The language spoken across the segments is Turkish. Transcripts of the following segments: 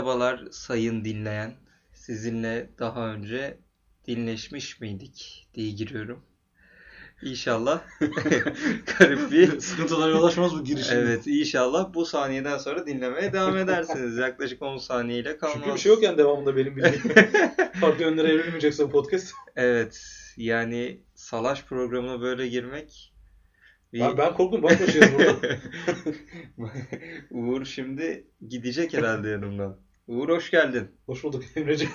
Merhabalar sayın dinleyen. Sizinle daha önce dinleşmiş miydik diye giriyorum. İnşallah garip bir Sıkıntılar yol açmaz bu girişim. Evet inşallah bu saniyeden sonra dinlemeye devam edersiniz. Yaklaşık 10 saniyeyle kalmaz. Çünkü bir şey yok yani devamında benim bildiğim. Farklı yönlere evrilmeyecekse bu podcast. Evet yani salaş programına böyle girmek bir... Ben, ben korktum baş başayız burada. Uğur şimdi gidecek herhalde yanımdan. Uğur hoş geldin. Hoş bulduk Emreciğim.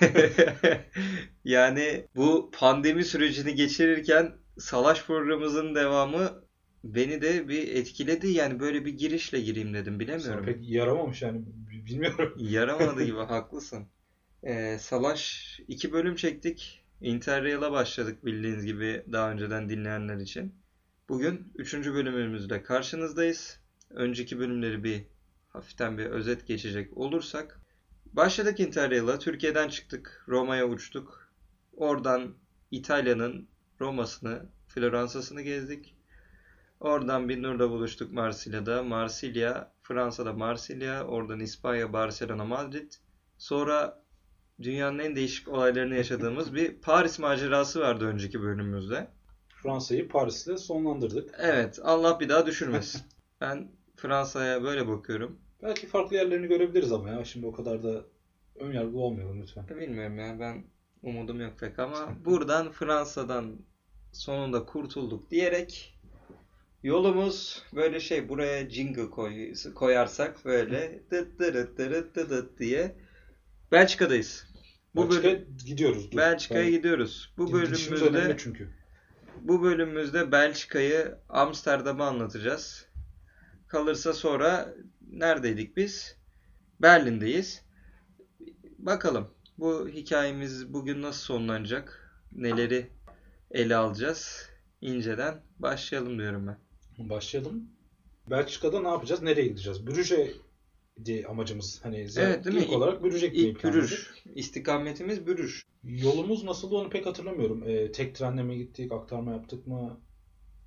yani bu pandemi sürecini geçirirken Salaş programımızın devamı beni de bir etkiledi. Yani böyle bir girişle gireyim dedim. Bilemiyorum. Sana pek yaramamış yani. Bilmiyorum. Yaramadı gibi haklısın. Ee, Salaş iki bölüm çektik. Interrail'a başladık bildiğiniz gibi daha önceden dinleyenler için. Bugün üçüncü bölümümüzde karşınızdayız. Önceki bölümleri bir hafiften bir özet geçecek olursak. Başladık Interrail'a. Türkiye'den çıktık. Roma'ya uçtuk. Oradan İtalya'nın Roma'sını, Floransa'sını gezdik. Oradan Binnur'da buluştuk Marsilya'da. Marsilya, Fransa'da Marsilya. Oradan İspanya, Barcelona, Madrid. Sonra dünyanın en değişik olaylarını yaşadığımız bir Paris macerası vardı önceki bölümümüzde. Fransa'yı Paris'le sonlandırdık. Evet, Allah bir daha düşürmesin. ben Fransa'ya böyle bakıyorum. Belki farklı yerlerini görebiliriz ama ya. Şimdi o kadar da ön yargılı olmayalım lütfen. Bilmiyorum ya ben umudum yok pek ama buradan Fransa'dan sonunda kurtulduk diyerek yolumuz böyle şey buraya jingle koy, koyarsak böyle dıt dırıt dırıt dıt diye Belçika'dayız. Bu Belçika'ya gidiyoruz. Dur. Belçika'ya gidiyoruz. Bu bölümümüzde çünkü. Bu bölümümüzde Belçika'yı Amsterdam'ı anlatacağız. Kalırsa sonra neredeydik biz? Berlin'deyiz. Bakalım bu hikayemiz bugün nasıl sonlanacak? Neleri ele alacağız? İnceden başlayalım diyorum ben. Başlayalım. Belçika'da ne yapacağız? Nereye gideceğiz? Brüj'e diye amacımız. Hani evet, değil ilk mi? olarak Brüj'e gitmeyi İlk Brüj. İstikametimiz Brüj. Yolumuz nasıldı onu pek hatırlamıyorum. Ee, tek trenle mi gittik? Aktarma yaptık mı?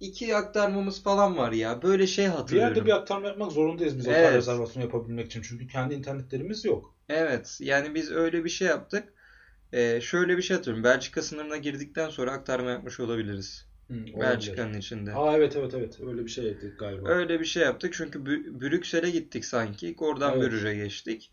İki aktarmamız falan var ya. Böyle şey hatırlıyorum. Bir yerde bir aktarma yapmak zorundayız biz Evet. otel rezervasyonu yapabilmek için. Çünkü kendi internetlerimiz yok. Evet. Yani biz öyle bir şey yaptık. Ee, şöyle bir şey hatırlıyorum. Belçika sınırına girdikten sonra aktarma yapmış olabiliriz. Hı. Belçika'nın içinde. Aa evet evet evet. Öyle bir şey ettik galiba. Öyle bir şey yaptık çünkü Brüksel'e gittik sanki. Oradan Evet. Brüj'e geçtik.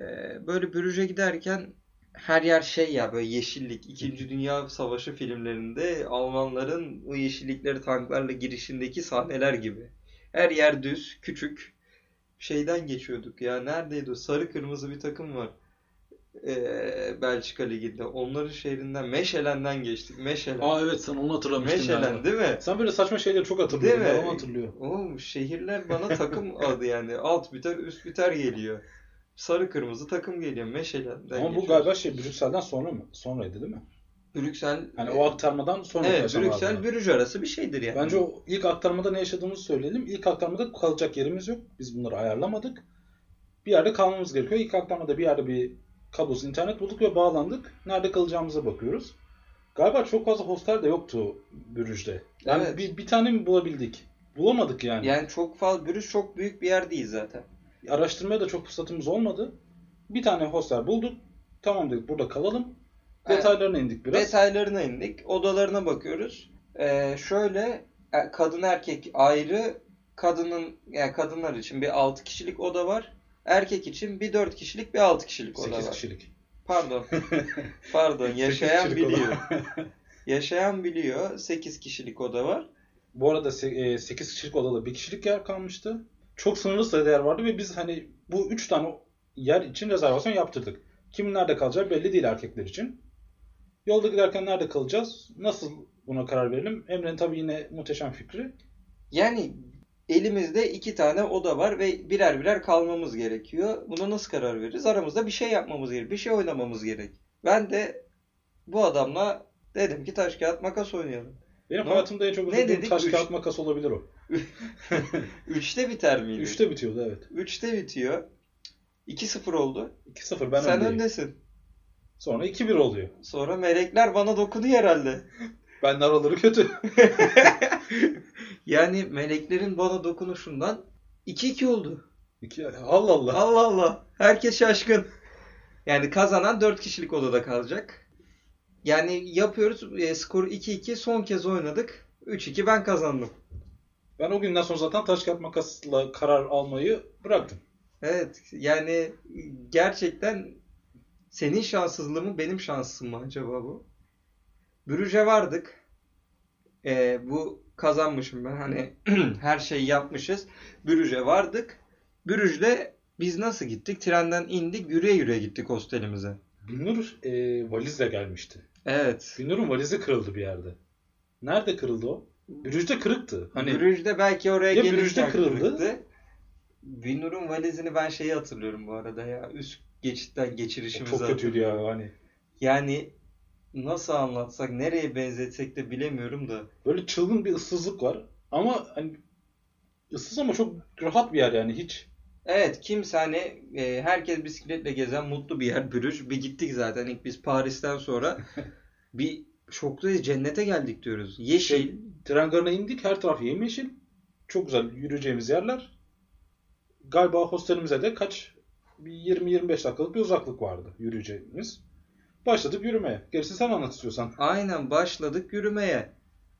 Ee, böyle Brüj'e giderken her yer şey ya böyle yeşillik. İkinci Dünya Savaşı filmlerinde Almanların o yeşillikleri tanklarla girişindeki sahneler gibi. Her yer düz, küçük. Şeyden geçiyorduk ya. Neredeydi o? Sarı kırmızı bir takım var. Ee, Belçika Ligi'nde. Onların şehrinden Meşelen'den geçtik. Meşelen. Aa evet sen onu hatırlamıştın Meşelen galiba. değil mi? Sen böyle saçma şeyleri çok hatırlıyorsun. Değil mi? Babam hatırlıyor. Oğlum şehirler bana takım adı yani. Alt biter üst biter geliyor. Sarı kırmızı takım geliyor. Meşelen'den Ama bu galiba şey Brüksel'den sonra mı? Sonraydı değil mi? Brüksel Hani o aktarmadan sonra Evet Brüksel. Brüj arası bir şeydir yani. Bence o ilk aktarmada ne yaşadığımızı söyleyelim. İlk aktarmada kalacak yerimiz yok. Biz bunları ayarlamadık. Bir yerde kalmamız gerekiyor. İlk aktarmada bir yerde bir kablosuz internet bulduk ve bağlandık. Nerede kalacağımıza bakıyoruz. Galiba çok fazla hostel de yoktu Brüj'de. Yani Evet. bir, bir tane mi bulabildik? Bulamadık yani. Yani çok fazla Brüj çok büyük bir yer değil zaten. Araştırmaya da çok fırsatımız olmadı. Bir tane hostel bulduk. Tamam dedik burada kalalım. Evet. Detaylarına indik biraz. Detaylarına indik. Odalarına bakıyoruz. Ee, şöyle e, kadın erkek ayrı. Kadının yani kadınlar için bir 6 kişilik oda var. Erkek için bir 4 kişilik bir 6 kişilik oda 8 var. kişilik. Pardon. Pardon. Yaşayan biliyor. Yaşayan biliyor. 8 kişilik oda var. Bu arada 8 kişilik odada bir kişilik yer kalmıştı. Çok sınırlı sayıda yer vardı ve biz hani bu 3 tane yer için rezervasyon yaptırdık. Kimin nerede kalacağı belli değil erkekler için. Yolda giderken nerede kalacağız? Nasıl buna karar verelim? Emre'nin tabii yine muhteşem fikri. Yani elimizde iki tane oda var ve birer birer kalmamız gerekiyor. Buna nasıl karar veririz? Aramızda bir şey yapmamız gerek. Bir şey oynamamız gerek. Ben de bu adamla dedim ki taş kağıt makas oynayalım. Benim Ne- hayatımda en çok ne dedik? taş kağıt makas olabilir o. Üçte biter miydi? Üçte bitiyordu evet. Üçte bitiyor. 2-0 oldu. 2-0 ben Sen öndeyim. öndesin. Sonra 2-1 oluyor. Sonra melekler bana dokunuyor herhalde. Ben araları kötü. Yani meleklerin bana dokunuşundan 2-2 oldu. İki, Allah Allah. Allah Allah. Herkes şaşkın. Yani kazanan 4 kişilik odada kalacak. Yani yapıyoruz. E, skoru 2-2 son kez oynadık. 3-2 ben kazandım. Ben o günden sonra zaten taş kağıt makasla karar almayı bıraktım. Evet yani gerçekten senin şanssızlığın mı benim şanssızlığım mı acaba bu? Brüj'e vardık. Ee, bu kazanmışım ben. Hani her şeyi yapmışız. Brüj'e vardık. Brüj'de biz nasıl gittik? Trenden indik. Yürüye yürüye gittik hostelimize. Binnur e, valizle gelmişti. Evet. Binnur'un valizi kırıldı bir yerde. Nerede kırıldı o? Brüj'de kırıktı. Hani Brüj'de belki oraya Ya Brüj'de kırıldı. kırıktı. Binur'un valizini ben şeyi hatırlıyorum bu arada ya. Üst geçitten geçirişimizi çok kötüydü ya hani. Yani nasıl anlatsak, nereye benzetsek de bilemiyorum da. Böyle çılgın bir ıssızlık var. Ama hani ıssız ama çok rahat bir yer yani hiç. Evet kimse hani e, herkes bisikletle gezen mutlu bir yer Brüj. Bir gittik zaten ilk biz Paris'ten sonra bir şoktayız cennete geldik diyoruz. Yeşil. Şey, tren garına indik her taraf yemyeşil. Çok güzel yürüyeceğimiz yerler. Galiba hostelimize de kaç bir 20-25 dakikalık bir uzaklık vardı yürüyeceğimiz. Başladık yürümeye. Gerisini sen anlat istiyorsan. Aynen başladık yürümeye.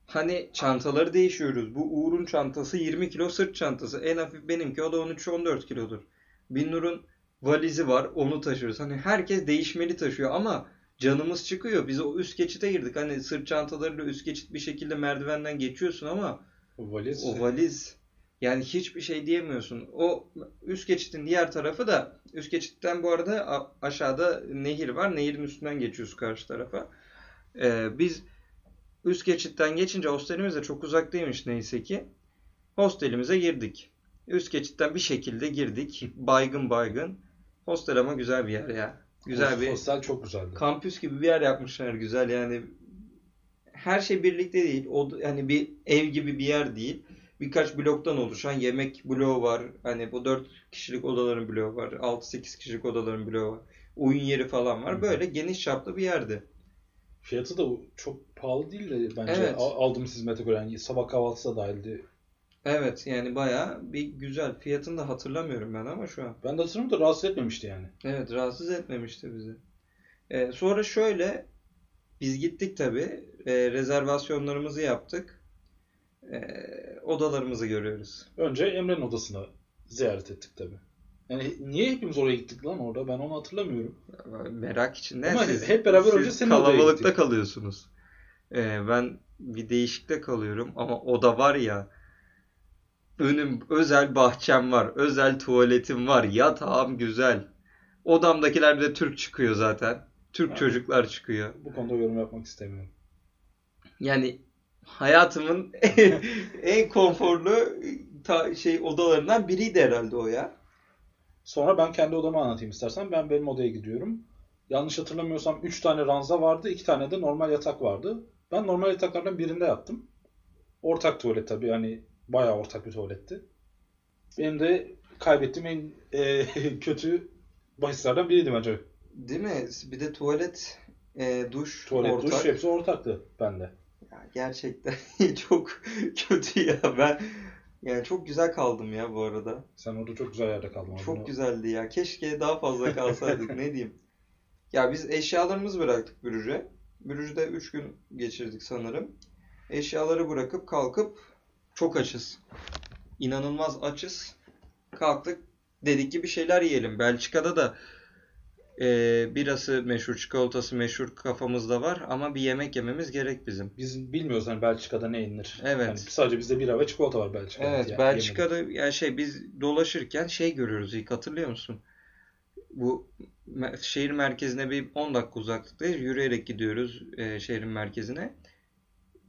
Hani çantaları değişiyoruz. Bu Uğur'un çantası 20 kilo sırt çantası. En hafif benimki o da 13-14 kilodur. Binnur'un valizi var onu taşıyoruz. Hani herkes değişmeli taşıyor ama canımız çıkıyor. Biz o üst geçite girdik. Hani sırt çantalarıyla üst geçit bir şekilde merdivenden geçiyorsun ama O valiz. o valiz yani hiçbir şey diyemiyorsun. O üst geçitin diğer tarafı da üst geçitten bu arada aşağıda nehir var. Nehirin üstünden geçiyoruz karşı tarafa. Ee, biz üst geçitten geçince hostelimiz de çok uzak değilmiş neyse ki. Hostelimize girdik. Üst geçitten bir şekilde girdik. Baygın baygın. Hostel ama güzel bir yer ya. Güzel bir Hostel çok güzeldi. kampüs gibi bir yer yapmışlar güzel yani her şey birlikte değil o hani bir ev gibi bir yer değil birkaç bloktan oluşan yemek bloğu var hani bu 4 kişilik odaların bloğu var 6-8 kişilik odaların bloğu var oyun yeri falan var böyle geniş çaplı bir yerdi Fiyatı da çok pahalı değil de bence Evet. Al- aldığımız hizmete göre. Yani sabah kahvaltısı da dahildi. Evet yani bayağı bir güzel fiyatını da hatırlamıyorum ben ama şu an Ben de hatırlamıyorum da rahatsız etmemişti yani. Evet rahatsız etmemişti bizi. Ee, sonra şöyle biz gittik tabii. Ee, rezervasyonlarımızı yaptık. Ee, odalarımızı görüyoruz. Önce Emre'nin odasını ziyaret ettik tabii. Yani niye hepimiz oraya gittik lan orada? Ben onu hatırlamıyorum. Merak içinde. Ama siz, hep beraber siz önce senin kalabalıkta kalıyorsunuz. Ee, ben bir değişikte kalıyorum ama oda var ya önüm özel bahçem var. Özel tuvaletim var. Yatağım güzel. Odamdakiler de Türk çıkıyor zaten. Türk Ha. çocuklar çıkıyor. Bu konuda yorum yapmak istemiyorum. Yani hayatımın en konforlu ta- şey odalarından biriydi herhalde o ya. Sonra ben kendi odamı anlatayım istersen. Ben benim odaya gidiyorum. Yanlış hatırlamıyorsam 3 tane ranza vardı. 2 tane de normal yatak vardı. Ben normal yataklardan birinde yattım. Ortak tuvalet tabii. Hani bayağı ortak bir tuvaletti. Benim de kaybettiğim en e, kötü bahislerden biriydi bence. Değil mi? Bir de tuvalet, e, duş, Tuvalet, ortak. duş hepsi ortaktı bende. Ya gerçekten çok kötü ya. Ben yani çok güzel kaldım ya bu arada. Sen orada çok güzel yerde kaldın. Çok Bunu- güzeldi ya. Keşke daha fazla kalsaydık. ne diyeyim? Ya biz eşyalarımızı bıraktık Brüj'e. Brüj'de 3 gün geçirdik sanırım. Eşyaları bırakıp kalkıp çok açız. İnanılmaz açız. Kalktık. Dedik ki bir şeyler yiyelim. Belçika'da da e, birası meşhur, çikolatası meşhur kafamızda var ama bir yemek yememiz gerek bizim. Biz bilmiyoruz hani Belçika'da ne yenir. Evet. Hani sadece bizde bira ve çikolata var Belçika'da. Evet, Ya- Belçika'da yani şey biz dolaşırken şey görüyoruz ilk hatırlıyor musun? Bu şehir merkezine bir 10 dakika uzaklıktayız. Yürüyerek gidiyoruz e, şehrin merkezine.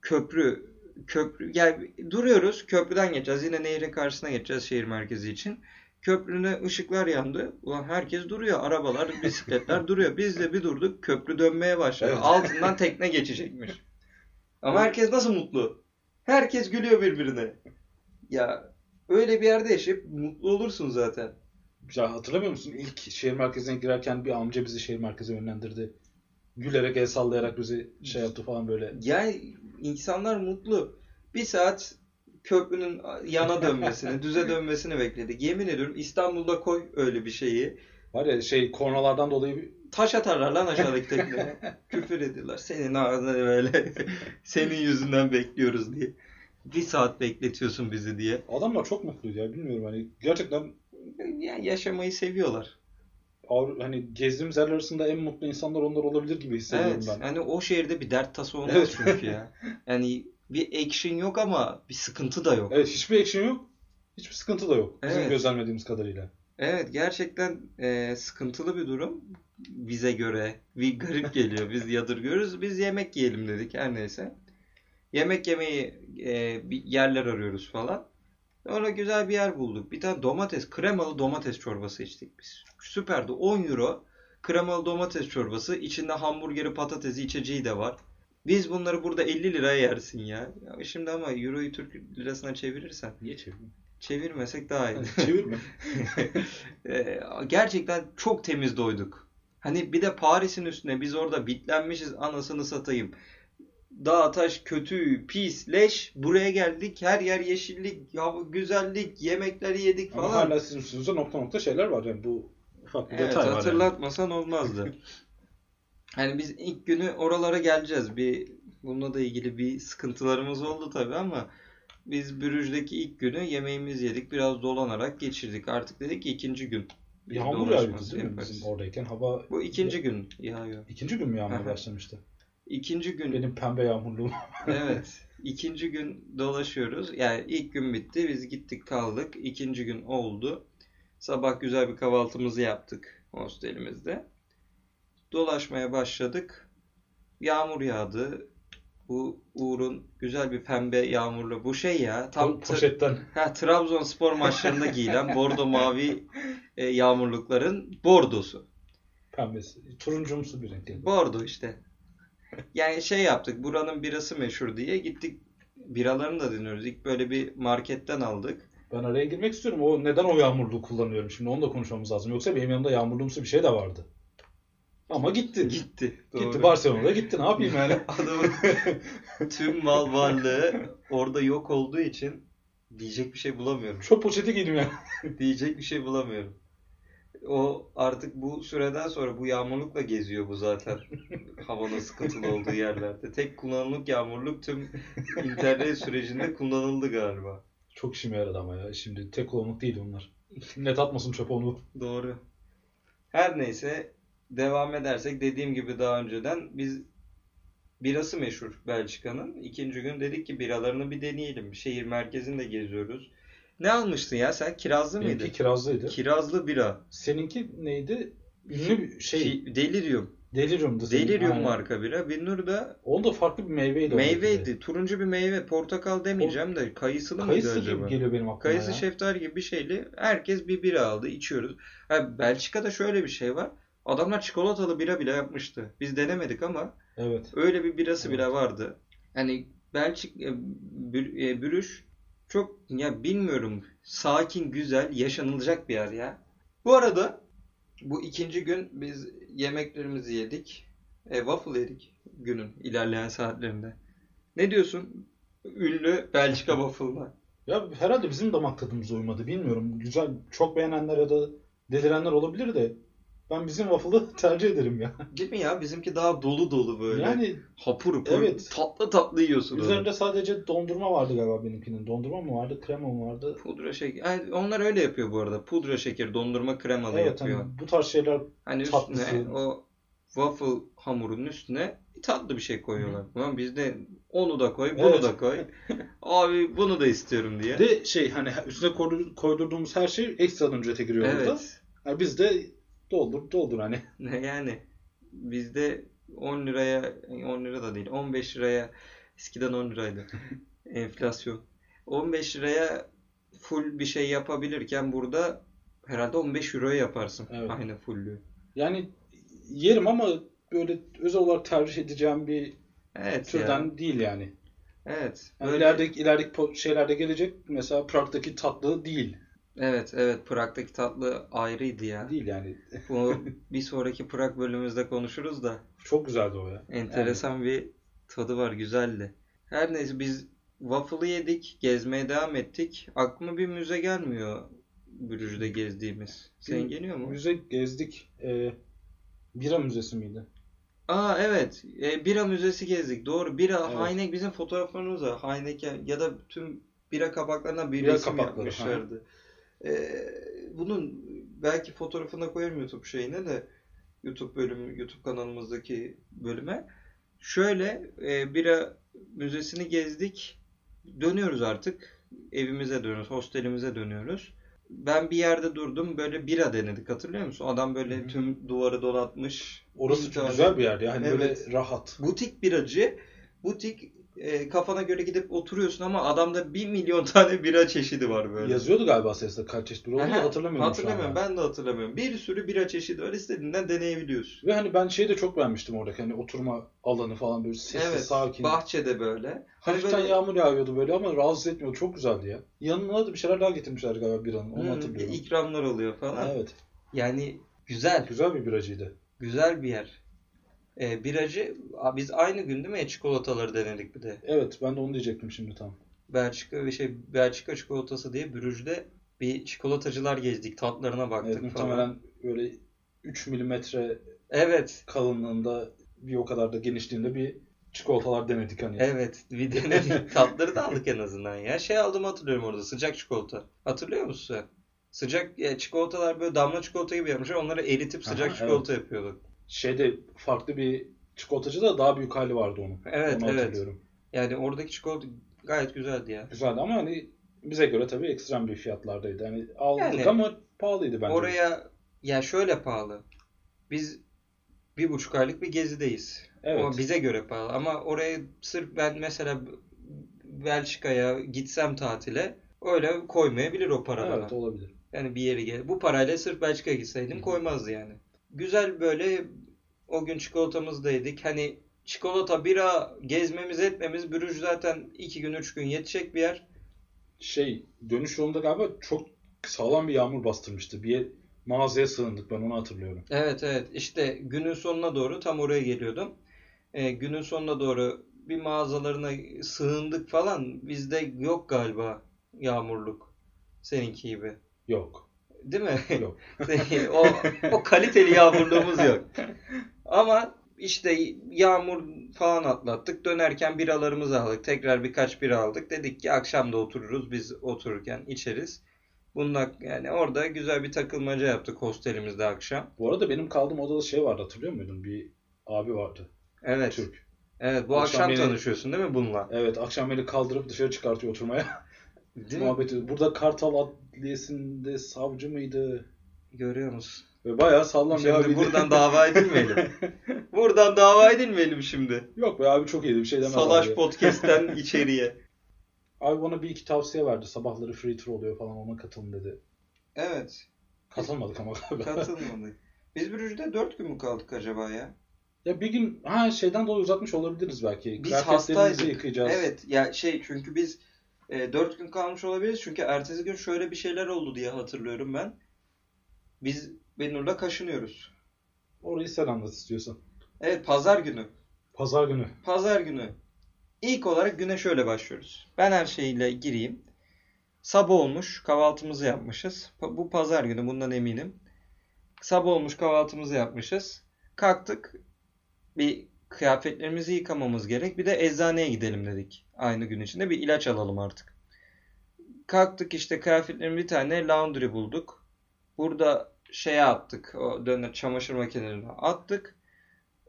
Köprü köprü yani duruyoruz. Köprüden geçeceğiz. Yine nehrin karşısına geçeceğiz şehir merkezi için. Köprüne ışıklar yandı. Ulan herkes duruyor. Arabalar, bisikletler duruyor. Biz de bir durduk. Köprü dönmeye başladı. Evet. Altından tekne geçecekmiş. Ama herkes nasıl mutlu? Herkes gülüyor birbirine. Ya öyle bir yerde yaşayıp mutlu olursun zaten. Ya hatırlamıyor musun? İlk şehir merkezine girerken bir amca bizi şehir merkezine yönlendirdi. Gülerek el sallayarak bizi şey yaptı falan böyle. Yani insanlar mutlu. Bir saat köprünün yana dönmesini, düze dönmesini bekledik. Yemin ediyorum İstanbul'da koy öyle bir şeyi. Var ya şey kornalardan dolayı bir taş atarlar lan aşağıdaki tekneye. Küfür ediyorlar. Senin ağzına böyle senin yüzünden bekliyoruz diye. Bir saat bekletiyorsun bizi diye. Adamlar çok mutluydu ya bilmiyorum hani gerçekten Yani yaşamayı seviyorlar. Avru- hani gezdiğimiz yerler arasında en mutlu insanlar onlar olabilir gibi hissediyorum Evet. ben. Hani o şehirde bir dert tası olmaz Evet. çünkü ya. Yani bir action yok ama bir sıkıntı da yok. Evet hiçbir action yok. Hiçbir sıkıntı da yok. Bizim Evet. gözlemlediğimiz kadarıyla. Evet gerçekten e, sıkıntılı bir durum bize göre. Bir garip geliyor. Biz yadırgıyoruz. Biz yemek yiyelim dedik her neyse. Yemek yemeyi e, bir yerler arıyoruz falan. Sonra güzel bir yer bulduk. Bir tane domates, kremalı domates çorbası içtik biz. Süperdi. 10 euro kremalı domates çorbası. İçinde hamburgeri, patatesi, içeceği de var. Biz bunları burada 50 liraya yersin ya. ya şimdi ama euroyu Türk lirasına çevirirsen Niye çevirmiyor? çevirmesek daha iyi. Çevirme. Ee, gerçekten çok temiz doyduk. Hani bir de Paris'in üstüne biz orada bitlenmişiz anasını satayım. Dağ taş kötü, pis, leş. Buraya geldik. Her yer yeşillik, ya güzellik, yemekleri yedik Ama falan. hala sizin üstünüzde nokta nokta şeyler var yani bu ufak bir Evet, detay var. yani. hatırlatmasan olmazdı. Hani biz ilk günü oralara geleceğiz. Bir bununla da ilgili bir sıkıntılarımız oldu tabii ama biz Brüj'deki ilk günü yemeğimizi yedik. Biraz dolanarak geçirdik. Artık dedik ki ikinci gün. biz Yağmur yağıyordu değil mi bizim oradayken? Hava Bu ikinci gün yağıyor. ikinci gün mü yağmur başlamıştı? İkinci gün Benim pembe yağmurluğum. evet. İkinci gün dolaşıyoruz. Yani ilk gün bitti. Biz gittik kaldık. İkinci gün oldu. Sabah güzel bir kahvaltımızı yaptık hostelimizde. Dolaşmaya başladık. Yağmur yağdı. Bu Uğur'un güzel bir pembe yağmurlu. Bu şey ya. Tam Po- poşetten. ha, Trabzonspor maçlarında giyilen bordo mavi e, yağmurlukların bordosu. Pembesi. Turuncumsu bir renk. Bordo işte. Yani şey yaptık. Buranın birası meşhur diye gittik. Biralarını da deniyoruz. İlk böyle bir marketten aldık. Ben araya girmek istiyorum. O neden o yağmurluğu kullanıyorum? Şimdi onu da konuşmamız lazım. Yoksa benim yanımda yağmurluğumsu bir şey de vardı. Ama gitti. Gitti. Gitti Doğru. Barcelona'da gitti. Ne yapayım yani? Adamın tüm mal varlığı orada yok olduğu için diyecek bir şey bulamıyorum. Çöp poşeti giydim yani. Diyecek bir şey bulamıyorum. O artık bu süreden sonra bu yağmurlukla geziyor bu zaten. Havanın sıkıntılı olduğu yerlerde. Tek kullanımlık yağmurluk tüm internet sürecinde kullanıldı galiba. Çok işime yaradı ama ya. Şimdi tek kullanımlık değil onlar. Net atmasın çöp onu. Doğru. Her neyse devam edersek dediğim gibi daha önceden biz birası meşhur Belçika'nın. İkinci gün dedik ki biralarını bir deneyelim. Şehir merkezinde geziyoruz. Ne almıştın ya sen? Kirazlı mıydı? Benimki kirazlıydı. Kirazlı bira. Seninki neydi? Ünlü şey. Ki- Delirium. Delirium'du senin. Delirium Aynen. marka bira. Binnur da Onda farklı bir meyveydi. meyveydi. Turuncu bir meyve. Portakal demeyeceğim de kayısılı mıydı Kayısı acaba? gibi geliyor benim aklıma Kayısı ya. şeftali gibi bir şeyli. Herkes bir bira aldı. içiyoruz. Ha, Belçika'da şöyle bir şey var. Adamlar çikolatalı bira bile yapmıştı. Biz denemedik ama Evet. öyle bir birası Evet. bile vardı. Hani Belçik e, Bür- e, çok ya bilmiyorum sakin güzel yaşanılacak bir yer ya. Bu arada bu ikinci gün biz yemeklerimizi yedik. E, waffle yedik günün ilerleyen saatlerinde. Ne diyorsun? Ünlü Belçika waffle'ına. Ya herhalde bizim damak tadımıza uymadı. Bilmiyorum. Güzel, çok beğenenler ya da delirenler olabilir de ben bizim waffle'ı tercih ederim ya. Değil mi ya? Bizimki daha dolu dolu böyle. Yani hapur hapur Evet. tatlı tatlı yiyorsun onu. üzerinde sadece dondurma vardı galiba benimkinin. Dondurma mı vardı, krema mı vardı? Pudra şeker. Yani onlar öyle yapıyor bu arada. Pudra şeker, dondurma kremalı Evet yapıyor. hani bu tarz şeyler Hani tatlısı. üstüne o waffle hamurunun üstüne tatlı bir şey koyuyorlar. Ulan biz de onu da koy, bunu Evet. da koy. Abi bunu da istiyorum diye. de şey hani üstüne koydur- koydurduğumuz her şey ekstradan ücrete giriyor burada. Evet. Yani biz de doldur doldur hani. Yani bizde 10 liraya 10 lira da değil 15 liraya eskiden 10 liraydı enflasyon 15 liraya full bir şey yapabilirken burada herhalde 15 euroya yaparsın Evet. aynı fullü. Yani yerim ama böyle özel olarak tercih edeceğim bir Evet türden değil yani. Evet. Yani Böyle- ilerideki, ilerideki şeylerde gelecek mesela Prag'daki tatlı değil. Evet evet Prag'daki tatlı ayrıydı ya. Değil yani. Bu bir sonraki Prag bölümümüzde konuşuruz da Çok güzeldi o ya. enteresan bir tadı var güzeldi. Her neyse biz waffle'ı yedik, gezmeye devam ettik. Aklıma bir müze gelmiyor Brüj'de gezdiğimiz. Bir geliyor mu? Müze gezdik. Ee, Bira müzesi miydi? Aa evet. E, bira müzesi gezdik. Doğru. Bira Evet. Heineken bizim fotoğraflarımız var. Heineken ya da tüm bira kapaklarından bir Bira resim kapakları, yapmışlardı. E, bunun belki fotoğrafına koyarım YouTube şeyine de YouTube bölümü YouTube kanalımızdaki bölüme. Şöyle e, bira müzesini gezdik. Dönüyoruz artık. Evimize dönüyoruz. Hostelimize dönüyoruz. Ben bir yerde durdum. Böyle bira denedik. Hatırlıyor musun? Adam böyle Hı hı. tüm duvarı donatmış. Orası çok tane- güzel bir yer yani Evet. böyle rahat. butik biracı. Butik e, kafana göre gidip oturuyorsun ama adamda bir milyon tane bira çeşidi var böyle. Yazıyordu galiba sesle kaç çeşit bira olduğunu hatırlamıyorum Hatırlamıyorum. Ben de hatırlamıyorum. Bir sürü bira çeşidi var. İstediğinden deneyebiliyorsun. Ve hani ben şeyi de çok beğenmiştim oradaki hani oturma alanı falan böyle sessiz evet. sakin. Bahçede böyle. Hani Hafiften böyle yağmur yağıyordu böyle ama rahatsız etmiyordu. Çok güzeldi ya. Yanına da bir şeyler daha getirmişler galiba biranın. Onu hmm, hatırlıyorum. ikramlar oluyor falan. Ha, evet. Yani güzel. Güzel bir biracıydı. Güzel bir yer. E, biracı a, biz aynı gün değil mi çikolataları denedik bir de. Evet ben de onu diyecektim şimdi tam. Belçika ve şey Belçika çikolatası diye Brüj'de bir çikolatacılar gezdik. Tatlarına baktık Evet, falan. muhtemelen böyle 3 milimetre Evet. kalınlığında bir o kadar da genişliğinde bir çikolatalar denedik hani. Evet. Bir denedik. Tatları da aldık en azından ya. Şey aldım hatırlıyorum orada. Sıcak çikolata. Hatırlıyor musun? Sıcak ya, çikolatalar böyle damla çikolata gibi yapmışlar. Onları eritip sıcak Aha, çikolata yapıyorduk. Şeyde farklı bir çikolatacı da daha büyük hali vardı onun. Evet, Onu evet. hatırlıyorum. Yani oradaki çikolata gayet güzeldi ya. Güzeldi ama hani bize göre tabii ekstrem bir fiyatlardaydı. Hani aldık Yani ama pahalıydı bence. Oraya ya şöyle pahalı. Biz bir buçuk aylık bir gezideyiz. evet. Ama bize göre pahalı. Ama oraya sırf ben mesela Belçika'ya gitsem tatile öyle koymayabilir o para bana. Evet olabilir. Yani bir yeri gel. Bu parayla sırf Belçika'ya gitseydim hı. koymazdı yani. Güzel böyle o gün çikolatamızı da yedik. Hani çikolata, bira gezmemiz etmemiz Brüj zaten iki gün üç gün yetecek bir yer. Şey dönüş yolunda galiba çok sağlam bir yağmur bastırmıştı. Bir mağazaya sığındık ben onu hatırlıyorum. Evet evet işte günün sonuna doğru tam oraya geliyordum. Ee, günün sonuna doğru bir mağazalarına sığındık falan. Bizde yok galiba yağmurluk. Seninki gibi. Yok. Değil mi? Yok. o, o kaliteli yağmurluğumuz yok. Ama işte yağmur falan atlattık. Dönerken biralarımızı aldık. Tekrar birkaç bira aldık. Dedik ki akşam da otururuz. Biz otururken içeriz. Bununla yani orada güzel bir takılmaca yaptık hostelimizde akşam. Bu arada benim kaldığım odada şey vardı hatırlıyor muydun? Bir abi vardı. Evet. Türk. Evet bu Akşam akşam, beni- tanışıyorsun değil mi bununla? Evet akşam beni kaldırıp dışarı çıkartıyor oturmaya. Değil mi? Muhabbet ediyoruz. Burada Kartal Adliyesi'nde savcı mıydı? Görüyor musun? Ve bayağı sağlam bir Şimdi abiydi. buradan dava edilmeyelim. buradan dava edilmeyelim şimdi. Yok be abi çok iyiydi bir şey demez Salaş abi. Podcast'ten içeriye. Abi bana bir iki tavsiye verdi. Sabahları free tour oluyor falan ona katılın dedi. Evet. Katılmadık ama galiba. Katılmadık. Biz Brüj'de 4 gün mü kaldık acaba ya? Ya bir gün ha şeyden dolayı uzatmış olabiliriz belki. Biz hastaydık. yıkayacağız. Evet ya şey çünkü biz e, 4 gün kalmış olabiliriz. Çünkü ertesi gün şöyle bir şeyler oldu diye hatırlıyorum ben. Biz Benur'la kaşınıyoruz. Orayı sen anlat istiyorsan. Evet pazar günü. Pazar günü. Pazar günü. İlk olarak güne şöyle başlıyoruz. Ben her şeyle gireyim. Sabah olmuş, kahvaltımızı yapmışız. Bu pazar günü bundan eminim. Sabah olmuş, kahvaltımızı yapmışız. Kalktık. Bir kıyafetlerimizi yıkamamız gerek. Bir de eczaneye gidelim dedik. Aynı gün içinde bir ilaç alalım artık. Kalktık işte kıyafetlerin bir tane laundry bulduk. Burada şeye attık. O döner çamaşır makinelerine attık.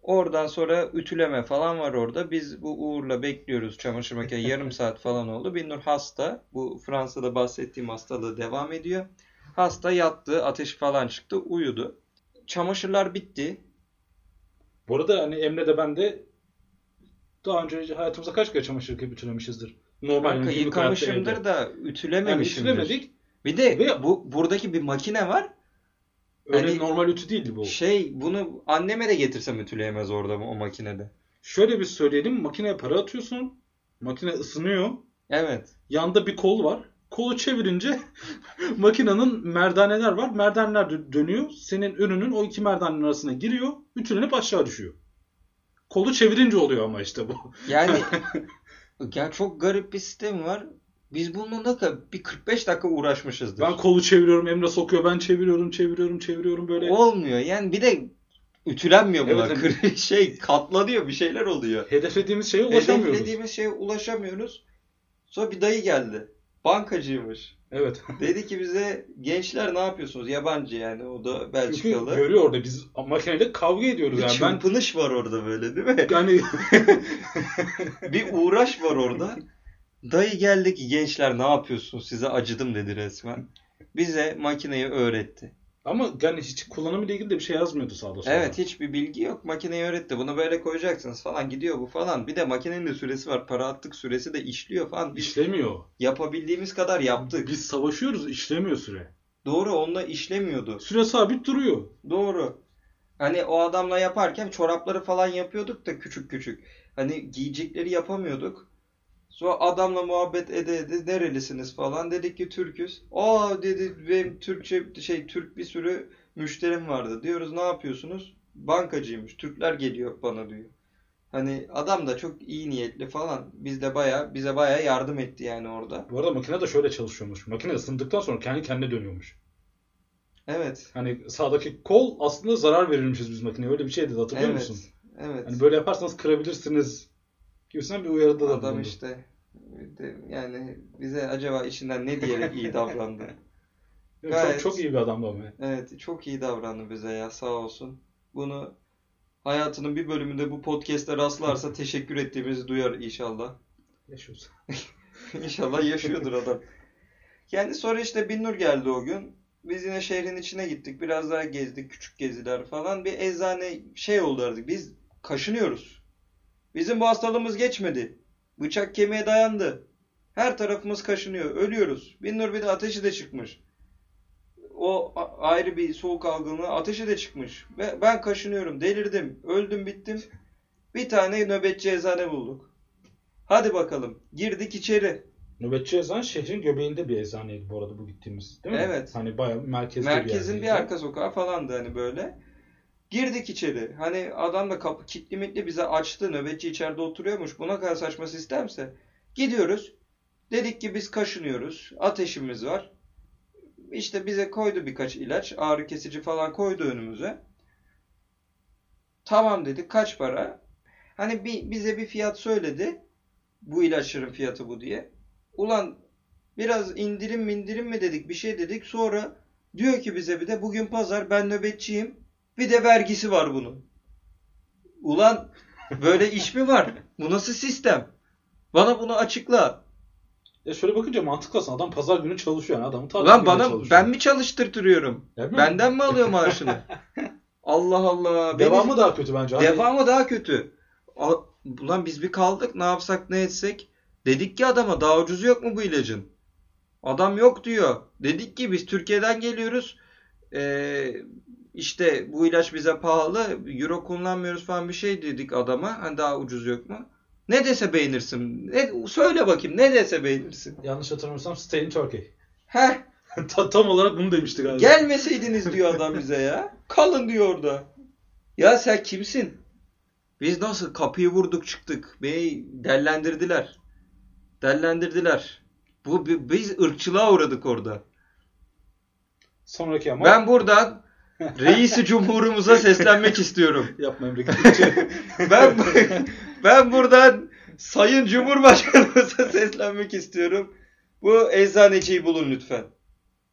Oradan sonra ütüleme falan var orada. Biz bu Uğur'la bekliyoruz çamaşır makine. Yarım saat falan oldu. Binnur hasta. Bu Fransa'da bahsettiğim hastalığı devam ediyor. Hasta yattı. Ateş falan çıktı. Uyudu. Çamaşırlar bitti. Bu arada hani Emre de ben de daha önce hayatımızda kaç kere çamaşır yıkayıp ütülemişizdir. Normal Kanka yıkamışımdır da Yani ütülememişimdir. ütülemedik. Bir de Ve- bu buradaki bir makine var. Öyle Hani- normal ütü değildi bu. Şey bunu anneme de getirsem ütüleyemez orada o makinede. Şöyle bir söyleyelim. Makineye para atıyorsun. Makine ısınıyor. Evet. Yanda bir kol var. Kolu çevirince makinenin merdaneler var. Merdaneler dö- dönüyor. Senin ürünün o iki merdanenin arasına giriyor. Ütülenip aşağı düşüyor. Kolu çevirince oluyor ama işte bu. Yani ya çok garip bir sistem var. Biz bununla da bir 45 dakika uğraşmışızdır. Ben kolu çeviriyorum. Emre sokuyor. Ben çeviriyorum, çeviriyorum, çeviriyorum böyle. Olmuyor. Yani bir de ütülenmiyor buna. Evet, şey katlanıyor bir şeyler oluyor. Hedeflediğimiz şeye ulaşamıyoruz. Hedeflediğimiz şeye ulaşamıyoruz. Sonra bir dayı geldi. Bankacıymış. Evet. Dedi ki bize gençler ne yapıyorsunuz? Yabancı yani o da Çünkü Belçikalı. görüyor orada biz makineyle kavga ediyoruz Bir yani. Ben çırpınış var orada böyle değil mi? yani bir uğraş var orada. Dayı geldi ki gençler ne yapıyorsunuz? Size acıdım dedi resmen. Bize makineyi öğretti. ama yani hiç kullanımıyla ilgili de bir şey yazmıyordu sağda solda. Evet hiçbir bilgi yok. Makineyi öğretti. Bunu böyle koyacaksınız falan. Gidiyor bu falan. Bir de makinenin de süresi var. Para attık süresi de işliyor falan. Biz İşlemiyor. yapabildiğimiz kadar yaptık. Biz savaşıyoruz işlemiyor süre. Doğru onunla işlemiyordu. Süre sabit duruyor. Doğru. Hani o adamla yaparken çorapları falan yapıyorduk da küçük küçük. Hani giyecekleri yapamıyorduk. Sonra adamla muhabbet ede ede nerelisiniz falan dedik ki Türküz. Aa dedi benim Türkçe şey Türk bir sürü müşterim vardı. Diyoruz ne yapıyorsunuz? Bankacıymış. Türkler geliyor bana diyor. Hani adam da çok iyi niyetli falan. Biz de baya bize baya yardım etti yani orada. Bu arada makine de şöyle çalışıyormuş. Makine ısındıktan sonra kendi kendine dönüyormuş. Evet. Hani sağdaki kol aslında zarar verilmişiz biz makineye. Öyle bir şeydi hatırlıyor Evet. musun? Evet. Hani böyle yaparsanız kırabilirsiniz gibisinden bir uyarıda da Adam bulundu. işte yani bize acaba işinden ne diyerek iyi davrandı. Çok, gayet- çok iyi bir adamdı ama. Evet çok iyi davrandı bize ya sağ olsun. Bunu hayatının bir bölümünde bu podcast'te rastlarsa teşekkür ettiğimizi duyar inşallah. Yaşıyoruz. İnşallah yaşıyordur adam. Yani sonra işte Binnur geldi o gün. Biz yine şehrin içine gittik. Biraz daha gezdik. Küçük geziler falan. Bir eczane şey oldu artık. Biz kaşınıyoruz. Bizim bu hastalığımız geçmedi. Bıçak kemiğe dayandı. Her tarafımız kaşınıyor. Ölüyoruz. Binnur bir de ateşi de çıkmış. O ayrı bir soğuk algınlığı. Ateşi de çıkmış. Ve ben kaşınıyorum. Delirdim. Öldüm bittim. Bir tane nöbetçi eczane bulduk. Hadi bakalım. Girdik içeri. Nöbetçi eczane şehrin göbeğinde bir eczaneydi bu arada bu gittiğimiz. Değil mi? Evet. Hani bayağı merkezde Merkezin bir yerdeydi. arka sokağı falandı hani böyle. Girdik içeri. Hani adam da kapı kilitli mitli bize açtı. Nöbetçi içeride oturuyormuş. Buna kadar saçma sistemse. Gidiyoruz. Dedik ki biz kaşınıyoruz. Ateşimiz var. İşte bize koydu birkaç ilaç. Ağrı kesici falan koydu önümüze. Tamam dedik. Kaç para? Hani bir, bize bir fiyat söyledi. Bu ilaçların fiyatı bu diye. Ulan biraz indirim indirim mi dedik bir şey dedik. Sonra diyor ki bize bir de bugün pazar ben nöbetçiyim. Bir de vergisi var bunun. Ulan böyle iş mi var? Bu nasıl sistem? Bana bunu açıkla. E şöyle bakınca mantıklı aslında. Adam pazar günü çalışıyor. Yani adamın tatil Ulan bana çalışıyor. ben mi çalıştırtırıyorum? Mi? Benden mi alıyor maaşını? Allah Allah. Devamı daha kötü bence. Hani Devamı daha kötü. Ulan biz bir kaldık ne yapsak ne etsek. Dedik ki adama daha ucuzu yok mu bu ilacın? Adam yok diyor. Dedik ki biz Türkiye'den geliyoruz. Ee, işte bu ilaç bize pahalı. Euro kullanmıyoruz falan bir şey dedik adama. Hani daha ucuz yok mu? Ne dese beğenirsin. Ne, söyle bakayım ne dese beğenirsin. Yanlış hatırlamıyorsam Stay in Turkey. Heh Ta- Tam olarak bunu demişti galiba. Gelmeseydiniz diyor adam bize ya. Kalın diyor orada. Ya sen kimsin? Biz nasıl kapıyı vurduk çıktık. Beni dellendirdiler. Dellendirdiler. Bu bi- biz ırkçılığa uğradık orada. Sonraki ama Ben buradan reisi cumhurumuza seslenmek istiyorum. yapma memleketçi. Ben ben buradan sayın cumhurbaşkanımıza seslenmek istiyorum. Bu eczaneciyi bulun lütfen.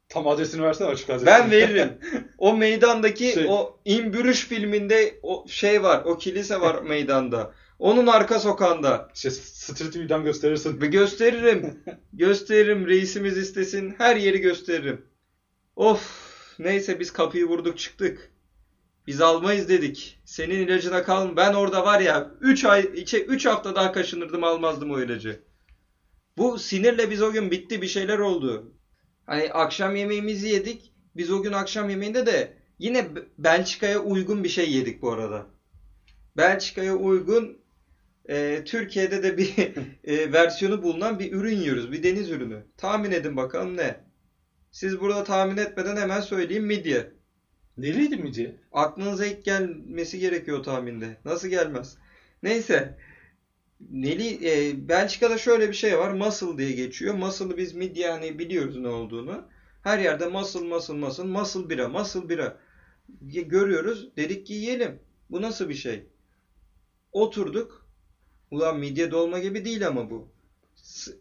Tam adresini versene açık adresini. Ben veririm. O meydandaki Şey- o İmbürüş filminde o şey var. O kilise var meydanda. Onun arka sokağında. İşte Street View'dan gösterirsin. Ve gösteririm. gösteririm. Reisimiz istesin. Her yeri gösteririm. Of. Neyse biz kapıyı vurduk çıktık. Biz almayız dedik. Senin ilacına kalm. Ben orada var ya 3 ay 3 hafta daha kaşınırdım almazdım o ilacı. Bu sinirle biz o gün bitti bir şeyler oldu. Hani akşam yemeğimizi yedik. Biz o gün akşam yemeğinde de yine Belçika'ya uygun bir şey yedik bu arada. Belçika'ya uygun e, Türkiye'de de bir e, versiyonu bulunan bir ürün yiyoruz. Bir deniz ürünü. Tahmin edin bakalım ne? Siz burada tahmin etmeden hemen söyleyeyim midye. Neliydi mici? Aklınıza ilk gelmesi gerekiyor tahminde. Nasıl gelmez? Neyse. Neli, e, Belçika'da şöyle bir şey var. Muscle diye geçiyor. Muscle'ı biz midye hani biliyoruz ne olduğunu. Her yerde muscle, muscle, muscle, muscle bira, muscle bira. Görüyoruz. Dedik ki yiyelim. Bu nasıl bir şey? Oturduk. Ulan midye dolma gibi değil ama bu.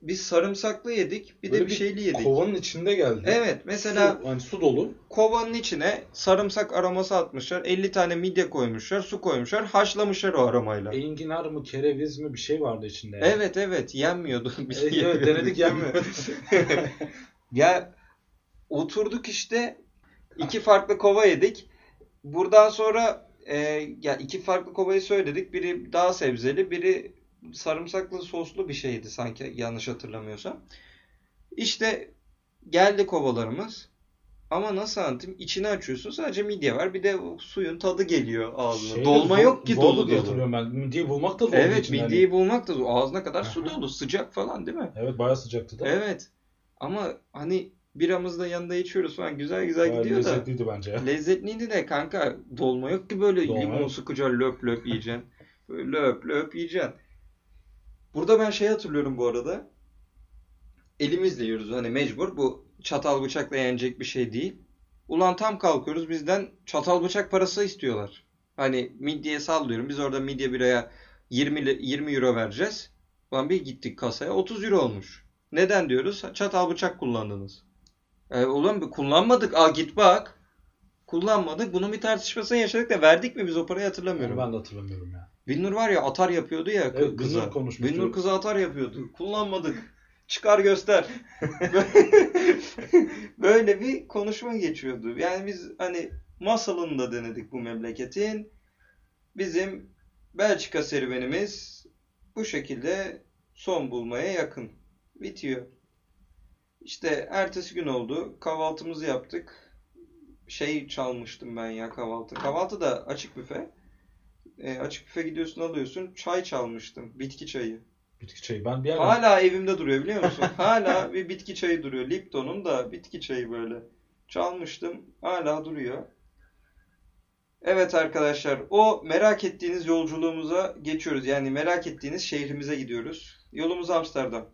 Biz sarımsaklı yedik. Bir Böyle de bir şeyli yedik. Kovanın içinde geldi. Evet mesela Su, hani su dolu. kovanın içine sarımsak aroması atmışlar. 50 tane midye koymuşlar. Su koymuşlar. Haşlamışlar o aromayla. Enginar mı kereviz mi bir şey vardı içinde. yani. Evet evet yenmiyordu. Biz E, evet, denedik yenmiyor. Ya oturduk işte iki farklı kova yedik. Buradan sonra e, ya iki farklı kovayı söyledik. Biri daha sebzeli, biri sarımsaklı soslu bir şeydi sanki yanlış hatırlamıyorsam. İşte geldi kovalarımız. Ama nasıl anlatayım? İçini açıyorsun sadece midye var. Bir de suyun tadı geliyor ağzına. Şeyde Dolma yok ki zordu dolu diye dolu. hatırlıyorum ben. Midyeyi bulmak da zor. Evet içinde hani. midyeyi bulmak da zor. Ağzına kadar su dolu. Sıcak falan değil mi? Evet bayağı sıcaktı da. Evet. Ama hani biramızı da yanında içiyoruz falan güzel güzel Bayağı gidiyor da. lezzetliydi bence. ya. Lezzetliydi de kanka dolma yok ki böyle Dolma limon sıkıca löp löp yiyeceksin. Böyle löp löp yiyeceksin. Burada ben şey hatırlıyorum bu arada. Elimizle yiyoruz hani mecbur. Bu çatal bıçakla yenecek bir şey değil. Ulan tam kalkıyoruz bizden çatal bıçak parası istiyorlar. Hani midyeye sallıyorum. Biz orada midye biraya 20, li- 20 euro vereceğiz. Ulan bir gittik kasaya 30 euro olmuş. Neden diyoruz? Çatal bıçak kullandınız. E, ulan kullanmadık. Aa git bak. Kullanmadık. Bunun bir tartışmasını yaşadık da verdik mi biz o parayı hatırlamıyorum. Ben de hatırlamıyorum ya. Binnur var ya atar yapıyordu ya Evet, kıza. Binnur kıza atar yapıyordu. Kullanmadık. Çıkar göster. Böyle bir konuşma geçiyordu. Yani biz hani masalını da denedik bu memleketin. Bizim Belçika serüvenimiz bu şekilde son bulmaya yakın. Bitiyor. İşte ertesi gün oldu. Kahvaltımızı yaptık. Şey çalmıştım ben ya kahvaltı. Kahvaltı da açık büfe. E, açık büfe gidiyorsun alıyorsun. Çay çalmıştım. Bitki çayı. Bitki çayı. Ben bir yerden Hala evimde duruyor biliyor musun? Hala bir bitki çayı duruyor. Lipton'un da bitki çayı böyle. Çalmıştım. Hala duruyor. Evet arkadaşlar. O merak ettiğiniz yolculuğumuza geçiyoruz. Yani merak ettiğiniz şehrimize gidiyoruz. Yolumuz Amsterdam.